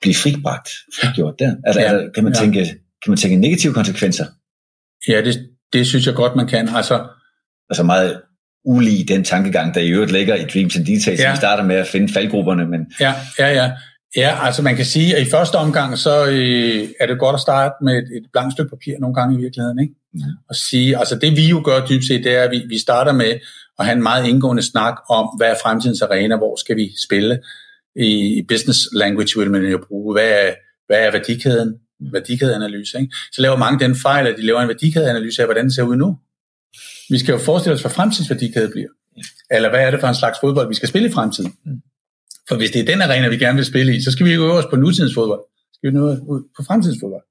blive fribragt, frigjort der? Er der, ja. er der kan, man ja. tænke, kan man tænke negative konsekvenser? Ja, det, det synes jeg godt, man kan. Altså, altså meget ulig den tankegang, der i øvrigt ligger i Dreams and Details, ja. vi starter med at finde faldgrupperne. Men... Ja, ja, ja. Ja, altså man kan sige, at i første omgang, så øh, er det godt at starte med et, et blankt stykke papir nogle gange i virkeligheden, ikke? Mm. Og sige, altså det vi jo gør dybest set, det er, at vi, vi starter med at have en meget indgående snak om, hvad er fremtidens arena, hvor skal vi spille i, i business language, vil man jo bruge, hvad er, hvad er værdikæden. Værdikædeanalyse, ikke? Så laver mange den fejl, at de laver en værdikædeanalyse af, hvordan det ser ud nu. Vi skal jo forestille os, hvad fremtidens værdikæde bliver. Eller hvad er det for en slags fodbold, vi skal spille i fremtiden? Mm. For hvis det er den arena, vi gerne vil spille i, så skal vi jo øve os på nutidens fodbold. Så skal vi nå ud på fremtidens fodbold.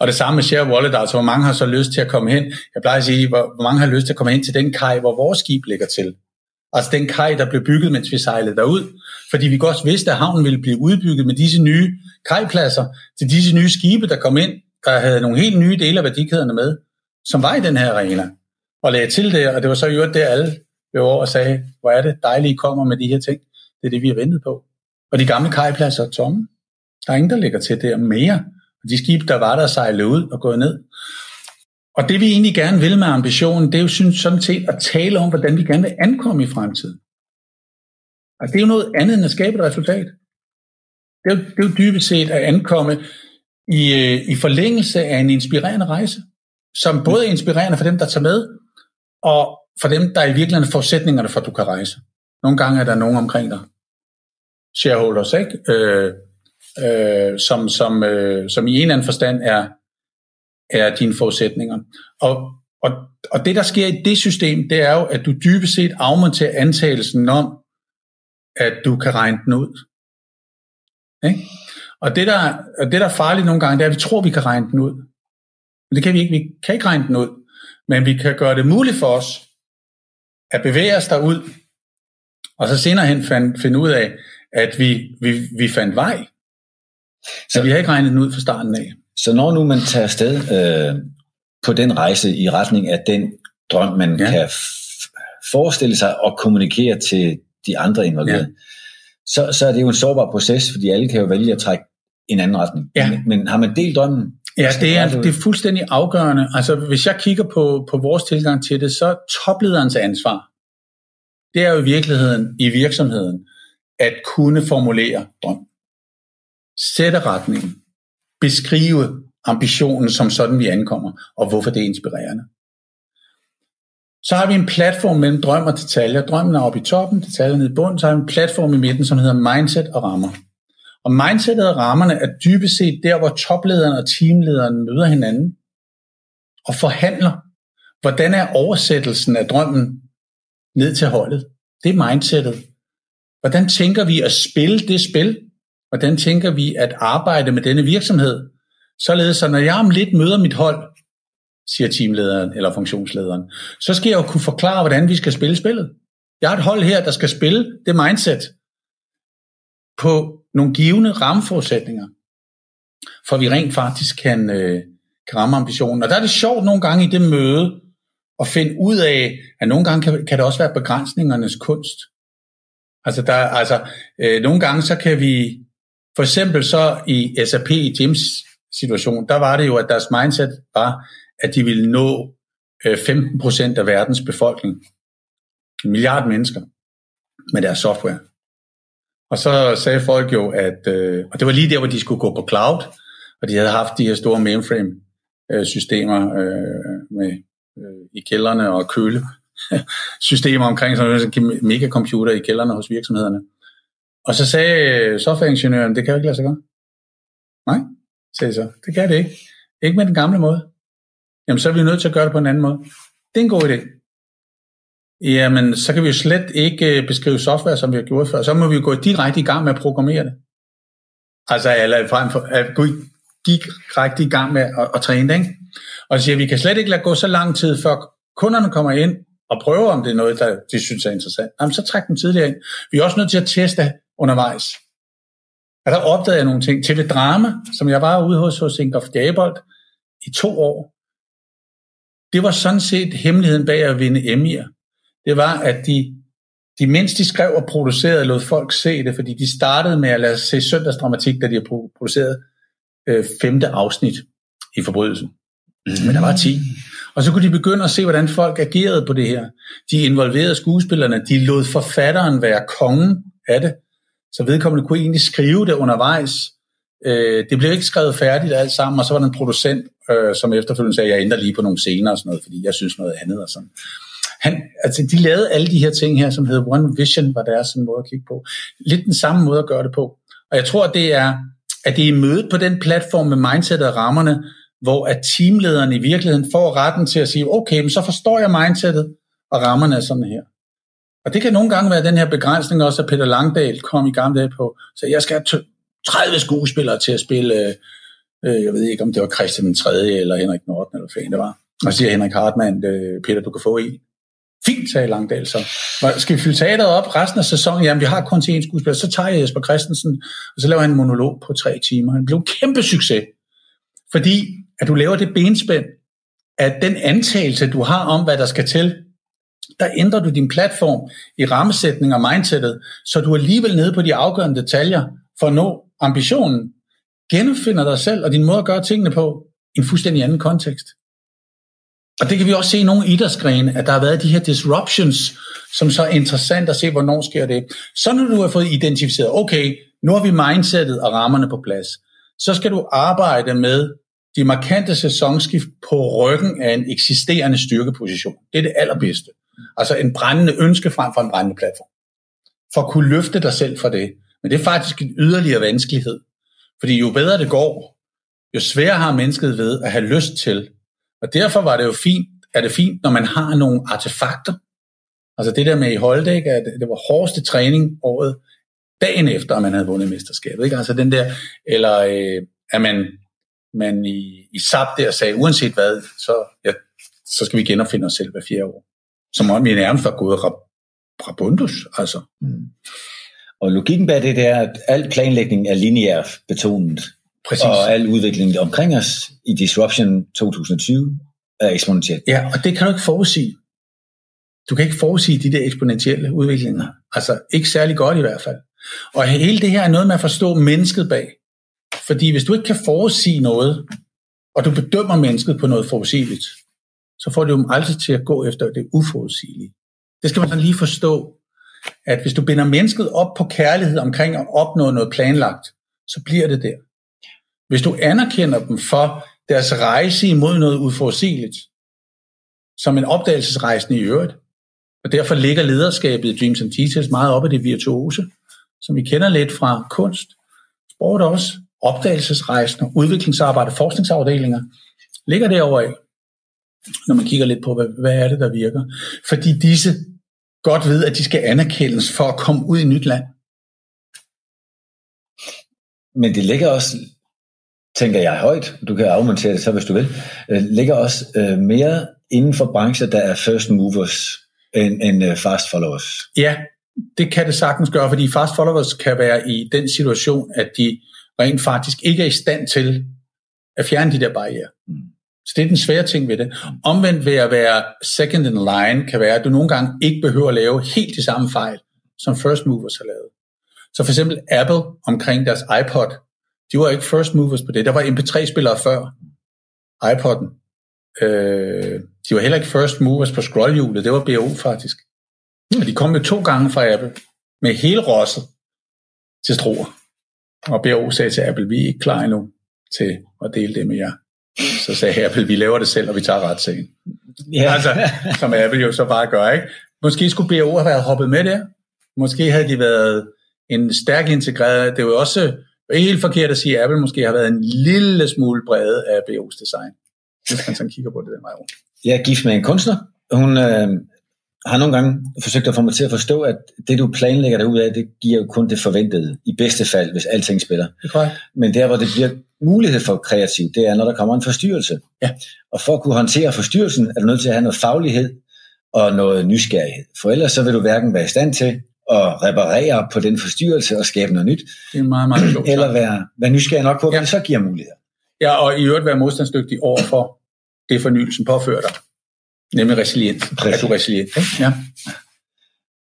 Og det samme med share wallet, altså hvor mange har så lyst til at komme hen. Jeg plejer at sige, hvor, hvor mange har lyst til at komme hen til den kaj, hvor vores skib ligger til. Altså den kaj, der blev bygget, mens vi sejlede derud. Fordi vi godt vidste, at havnen ville blive udbygget med disse nye kajpladser til disse nye skibe, der kom ind, der havde nogle helt nye dele af værdikæderne med, som var i den her arena. Og lagde til det, og det var så i øvrigt det, alle blev over og sagde, hvor er det dejligt, I kommer med de her ting. Det er det, vi har ventet på. Og de gamle kajpladser er tomme. Der er ingen, der ligger til der mere. Og de skibe, der var der, sejlede ud og gået ned. Og det vi egentlig gerne vil med ambitionen, det er jo synes, sådan set at tale om, hvordan vi gerne vil ankomme i fremtiden. Altså det er jo noget andet end at skabe et resultat. Det er jo, det er jo dybest set at ankomme i, øh, i forlængelse af en inspirerende rejse, som både er inspirerende for dem, der tager med, og for dem, der i virkeligheden forudsætningerne for, at du kan rejse. Nogle gange er der nogen omkring dig. Shareholders, ikke? Øh, øh, som, som, øh, som i en eller anden forstand er, er dine forudsætninger. Og, og, og det, der sker i det system, det er jo, at du dybest set afmonterer antagelsen om, at du kan regne den ud. Ikke? Og det der, det, der er farligt nogle gange, det er, at vi tror, vi kan regne den ud. Men det kan vi ikke. Vi kan ikke regne den ud. Men vi kan gøre det muligt for os at bevæge os derud, og så senere hen finde ud af, at vi, vi, vi fandt vej. Så vi har ikke regnet den ud fra starten af. Så når nu man tager afsted øh, på den rejse i retning af den drøm, man ja. kan forestille sig og kommunikere til de andre involverede, ja. så, så er det jo en sårbar proces, fordi alle kan jo vælge at trække en anden retning. Ja. Men, men har man delt drømmen? Ja, det er, det er fuldstændig afgørende. Altså, hvis jeg kigger på, på vores tilgang til det, så toplederens ansvar, det er jo i virkeligheden i virksomheden at kunne formulere drøm. Sætte retningen. Beskrive ambitionen som sådan, vi ankommer, og hvorfor det er inspirerende. Så har vi en platform mellem drøm og detaljer. Drømmen er oppe i toppen, detaljerne i bunden. Så har vi en platform i midten, som hedder mindset og rammer. Og mindsetet og rammerne er dybest set der, hvor toplederen og teamlederen møder hinanden og forhandler. Hvordan er oversættelsen af drømmen ned til holdet? Det er mindsetet. Hvordan tænker vi at spille det spil? Hvordan tænker vi at arbejde med denne virksomhed? Således, så når jeg om lidt møder mit hold, siger teamlederen eller funktionslederen, så skal jeg jo kunne forklare, hvordan vi skal spille spillet. Jeg har et hold her, der skal spille det mindset på nogle givende rammeforudsætninger, for vi rent faktisk kan, øh, kan ramme ambitionen. Og der er det sjovt nogle gange i det møde at finde ud af, at nogle gange kan, kan det også være begrænsningernes kunst. Altså, der, altså øh, nogle gange så kan vi, for eksempel så i SAP i Jims situation, der var det jo, at deres mindset var, at de ville nå øh, 15% af verdens befolkning. En milliard mennesker med deres software. Og så sagde folk jo, at, øh, og det var lige der, hvor de skulle gå på cloud, og de havde haft de her store mainframe-systemer øh, øh, med, øh, i kælderne og køle systemer omkring sådan en megacomputer i kælderne hos virksomhederne. Og så sagde softwareingeniøren, det kan jo ikke lade sig gøre. Nej, sagde så. Det kan det ikke. Ikke med den gamle måde. Jamen, så er vi nødt til at gøre det på en anden måde. Det er en god idé. Jamen, så kan vi jo slet ikke øh, beskrive software, som vi har gjort før. Så må vi jo gå direkte i gang med at programmere det. Altså, eller frem for at gå direkte i gang med at, at træne det, ikke? Og så siger, at vi kan slet ikke lade gå så lang tid, før kunderne kommer ind og prøver, om det er noget, der de synes er interessant. Jamen, så træk den tidligere ind. Vi er også nødt til at teste undervejs. Og der opdagede jeg nogle ting. TV Drama, som jeg var ude hos, hos Ingolf Gabold i to år, det var sådan set hemmeligheden bag at vinde Emmy'er det var, at de, de mens de skrev og producerede, lod folk se det, fordi de startede med at lade os se søndagsdramatik, da de har produceret øh, femte afsnit i forbrydelsen. Mm. Men der var 10. Og så kunne de begynde at se, hvordan folk agerede på det her. De involverede skuespillerne, de lod forfatteren være kongen af det, så vedkommende kunne egentlig skrive det undervejs. Øh, det blev ikke skrevet færdigt alt sammen, og så var der en producent, øh, som efterfølgende sagde, jeg ændrer lige på nogle scener og sådan noget, fordi jeg synes noget andet og sådan han, altså de lavede alle de her ting her, som hedder One Vision, var deres sådan måde at kigge på. Lidt den samme måde at gøre det på. Og jeg tror, det er, at det er mødet på den platform med mindset og rammerne, hvor at teamlederen i virkeligheden får retten til at sige, okay, men så forstår jeg mindsetet, og rammerne er sådan her. Og det kan nogle gange være den her begrænsning også, at Peter Langdal kom i gamle dage på, så jeg skal have 30 skuespillere til at spille, øh, øh, jeg ved ikke, om det var Christian 3. eller Henrik Norden, eller hvad det var. Og så siger Henrik Hartmann, øh, Peter, du kan få en. Fint, sagde Langdal så. Skal vi fylde teateret op resten af sæsonen? Jamen, vi har kun til en skuespiller. Så tager jeg Jesper Christensen, og så laver han en monolog på tre timer. Han blev en kæmpe succes. Fordi at du laver det benspænd, at den antagelse, du har om, hvad der skal til, der ændrer du din platform i rammesætning og mindsetet, så du er alligevel nede på de afgørende detaljer for at nå ambitionen. Genfinder dig selv og din måde at gøre tingene på i en fuldstændig anden kontekst. Og det kan vi også se i nogle idrætsgrene, at der har været de her disruptions, som så er interessant at se, hvornår sker det. Så når du har fået identificeret, okay, nu har vi mindsetet og rammerne på plads, så skal du arbejde med de markante sæsonskift på ryggen af en eksisterende styrkeposition. Det er det allerbedste. Altså en brændende ønske frem for en brændende platform. For at kunne løfte dig selv fra det. Men det er faktisk en yderligere vanskelighed. Fordi jo bedre det går, jo sværere har mennesket ved at have lyst til. Og derfor var det jo fint, er det fint, når man har nogle artefakter. Altså det der med i Holdet, at det var hårdeste træning året, dagen efter, at man havde vundet mesterskabet. Ikke? Altså den der, eller øh, at man, man i, i SAP der sagde, uanset hvad, så, ja, så skal vi genopfinde os selv hver fjerde år. Som om vi nærmest var gået rabundus. Altså. Mm. Og logikken bag det, det er, at al planlægning er lineær betonet. Præcis. Og al udvikling omkring os i Disruption 2020 er eksponentielt. Ja, og det kan du ikke forudsige. Du kan ikke forudsige de der eksponentielle udviklinger. Altså ikke særlig godt i hvert fald. Og hele det her er noget med at forstå mennesket bag. Fordi hvis du ikke kan forudsige noget, og du bedømmer mennesket på noget forudsigeligt, så får du dem aldrig til at gå efter det uforudsigelige. Det skal man sådan lige forstå, at hvis du binder mennesket op på kærlighed omkring at opnå noget planlagt, så bliver det der. Hvis du anerkender dem for deres rejse imod noget uforudsigeligt, som en opdagelsesrejsende i øvrigt, og derfor ligger lederskabet i Dreams and Details meget op i det virtuose, som vi kender lidt fra kunst, sport også, opdagelsesrejsende, udviklingsarbejde, forskningsafdelinger, ligger derovre når man kigger lidt på, hvad, hvad er det, der virker. Fordi disse godt ved, at de skal anerkendes for at komme ud i nyt land. Men det ligger også, tænker jeg højt, du kan afmontere det så, hvis du vil, øh, ligger også øh, mere inden for brancher, der er first movers end, end øh, fast followers. Ja, det kan det sagtens gøre, fordi fast followers kan være i den situation, at de rent faktisk ikke er i stand til at fjerne de der barriere. Mm. Så det er den svære ting ved det. Omvendt ved at være second in line, kan være, at du nogle gange ikke behøver at lave helt de samme fejl, som first movers har lavet. Så for eksempel Apple omkring deres iPod, de var ikke first movers på det. Der var MP3-spillere før iPod'en. Øh, de var heller ikke first movers på scrollhjulet. Det var BO faktisk. Og de kom med to gange fra Apple, med hele rosset til stroer. Og BO sagde til Apple, vi er ikke klar endnu til at dele det med jer. Så sagde Apple, vi laver det selv, og vi tager retssagen. Ja. Altså, som Apple jo så bare gør, ikke? Måske skulle BO have været hoppet med der. Måske havde de været en stærk integreret. Det er jo også helt forkert at sige, at Apple måske har været en lille smule brede af BO's design. Hvis man sådan kigger på det der vej rundt. Jeg er gift med en kunstner. Hun øh, har nogle gange forsøgt at få mig til at forstå, at det du planlægger dig ud af, det giver jo kun det forventede, i bedste fald, hvis alting spiller. Er Men der, hvor det bliver mulighed for kreativ, det er, når der kommer en forstyrrelse. Ja. Og for at kunne håndtere forstyrrelsen, er du nødt til at have noget faglighed og noget nysgerrighed. For ellers så vil du hverken være i stand til at reparere på den forstyrrelse og skabe noget nyt, det er meget, meget klogt, eller være, være nysgerrig nok på, hvad ja. det så giver muligheder. Ja, og i øvrigt være modstandsdygtig over for det fornyelsen påfører dig. Nemlig resilient. Præcis. Er du resilient? Ikke? Ja.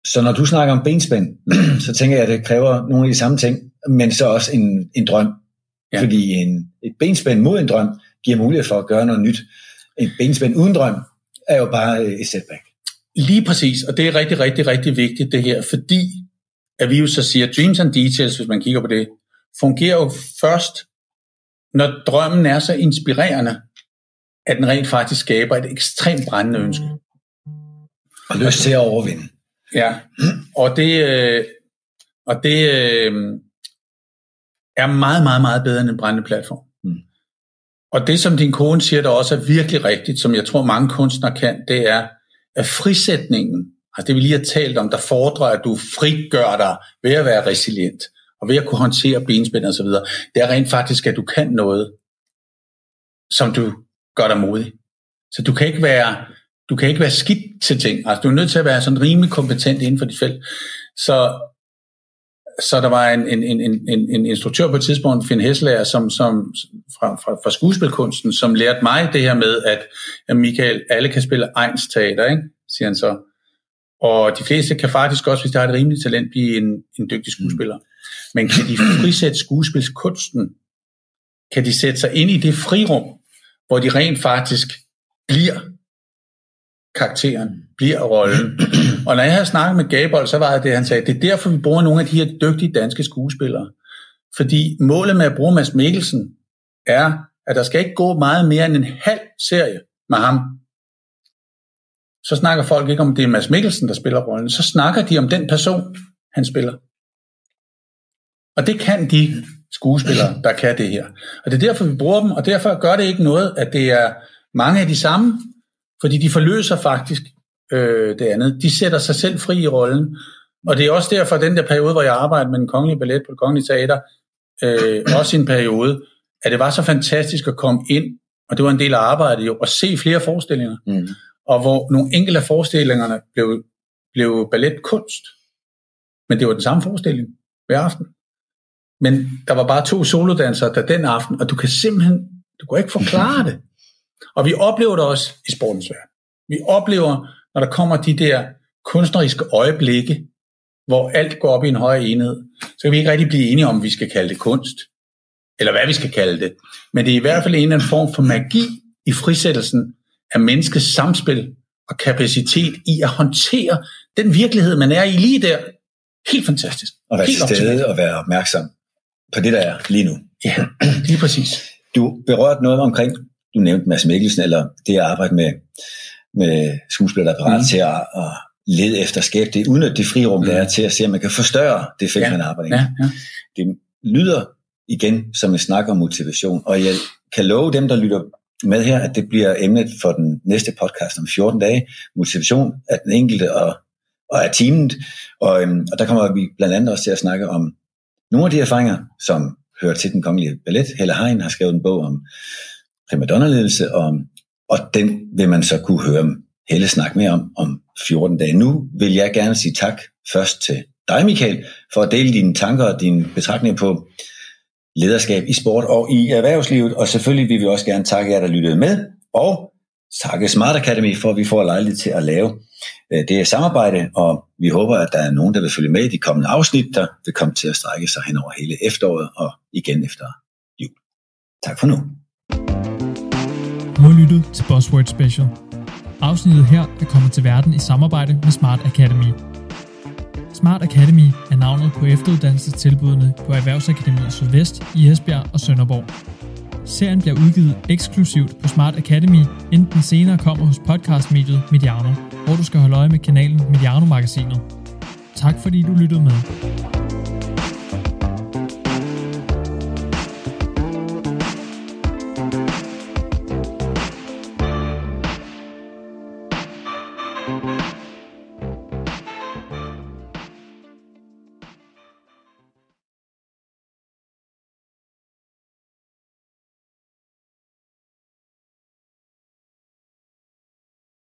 Så når du snakker om benspænd, så tænker jeg, at det kræver nogle af de samme ting, men så også en, en drøm. Ja. Fordi en, et benspænd mod en drøm giver mulighed for at gøre noget nyt. Et benspænd uden drøm er jo bare et setback. Lige præcis, og det er rigtig, rigtig, rigtig vigtigt det her, fordi at vi jo så siger, dreams and details, hvis man kigger på det, fungerer jo først, når drømmen er så inspirerende, at den rent faktisk skaber et ekstremt brændende ønske. Og lyst til at overvinde. Ja, og det, øh, og det øh, er meget, meget, meget bedre end en brændende platform. Mm. Og det, som din kone siger, der også er virkelig rigtigt, som jeg tror mange kunstnere kan, det er, at frisætningen, altså det vi lige har talt om, der fordrer, at du frigør dig ved at være resilient, og ved at kunne håndtere benspænd og så videre, det er rent faktisk, at du kan noget, som du gør dig modig. Så du kan ikke være, du kan ikke være skidt til ting. Altså, du er nødt til at være sådan rimelig kompetent inden for dit felt. Så, så der var en, en, en, en, en instruktør på et tidspunkt, Finn Hessler, som, som fra, fra, fra skuespilkunsten, som lærte mig det her med, at, at Michael, alle kan spille egens teater, ikke? siger han så. Og de fleste kan faktisk også, hvis de har et rimeligt talent, blive en, en dygtig skuespiller. Men kan de frisætte skuespilskunsten? Kan de sætte sig ind i det frirum, hvor de rent faktisk bliver karakteren, bliver rollen. Og når jeg havde snakket med Gabold, så var det det, han sagde, det er derfor, vi bruger nogle af de her dygtige danske skuespillere. Fordi målet med at bruge Mads Mikkelsen er, at der skal ikke gå meget mere end en halv serie med ham. Så snakker folk ikke om, det er Mads Mikkelsen, der spiller rollen. Så snakker de om den person, han spiller. Og det kan de skuespillere, der kan det her. Og det er derfor, vi bruger dem, og derfor gør det ikke noget, at det er mange af de samme, fordi de forløser faktisk øh, det andet. De sætter sig selv fri i rollen, og det er også derfor, den der periode, hvor jeg arbejdede med den kongelige ballet på det kongelige teater, øh, også en periode, at det var så fantastisk at komme ind, og det var en del af arbejdet jo, at se flere forestillinger, mm. og hvor nogle enkelte af forestillingerne blev, blev balletkunst, men det var den samme forestilling hver aften. Men der var bare to solodansere der den aften, og du kan simpelthen, du kan ikke forklare det. Og vi oplever det også i sportens verden. Vi oplever, når der kommer de der kunstneriske øjeblikke, hvor alt går op i en højere enhed, så kan vi ikke rigtig blive enige om, vi skal kalde det kunst, eller hvad vi skal kalde det. Men det er i hvert fald en eller anden form for magi i frisættelsen af menneskets samspil og kapacitet i at håndtere den virkelighed, man er i lige der. Helt fantastisk. Og være til stede og være opmærksom på det, der er lige nu. Ja, lige præcis. Du berørte noget omkring, du nævnte Mads Mikkelsen, eller det at arbejde med, med skuespillere, der er parat mm. til at, at lede efter skab det, uden at det frirum, mm. der er til at se, om man kan forstørre det felt, ja. man arbejder. Ja, ja. Det lyder igen som en snak om motivation, og jeg kan love dem, der lytter med her, at det bliver emnet for den næste podcast om 14 dage, motivation af den enkelte og, og af teamet, og, øhm, og der kommer vi blandt andet også til at snakke om nogle af de erfaringer, som hører til den kongelige ballet. Helle Hein har skrevet en bog om primadonna-ledelse, og, og den vil man så kunne høre Helle snakke mere om om 14 dage. Nu vil jeg gerne sige tak først til dig, Michael, for at dele dine tanker og dine betragtninger på lederskab i sport og i erhvervslivet, og selvfølgelig vil vi også gerne takke jer, der lyttede med, og takke Smart Academy for, at vi får lejlighed til at lave Øh, det er samarbejde, og vi håber, at der er nogen, der vil følge med i de kommende afsnit, der vil komme til at strække sig hen over hele efteråret og igen efter jul. Tak for nu. Du har lyttet til Buzzword Special. Afsnittet her er kommet til verden i samarbejde med Smart Academy. Smart Academy er navnet på efteruddannelsestilbudene på Erhvervsakademiet Sydvest i Esbjerg og Sønderborg. Serien bliver udgivet eksklusivt på Smart Academy, inden den senere kommer hos podcastmediet Mediano, hvor du skal holde øje med kanalen Mediano-magasinet. Tak fordi du lyttede med.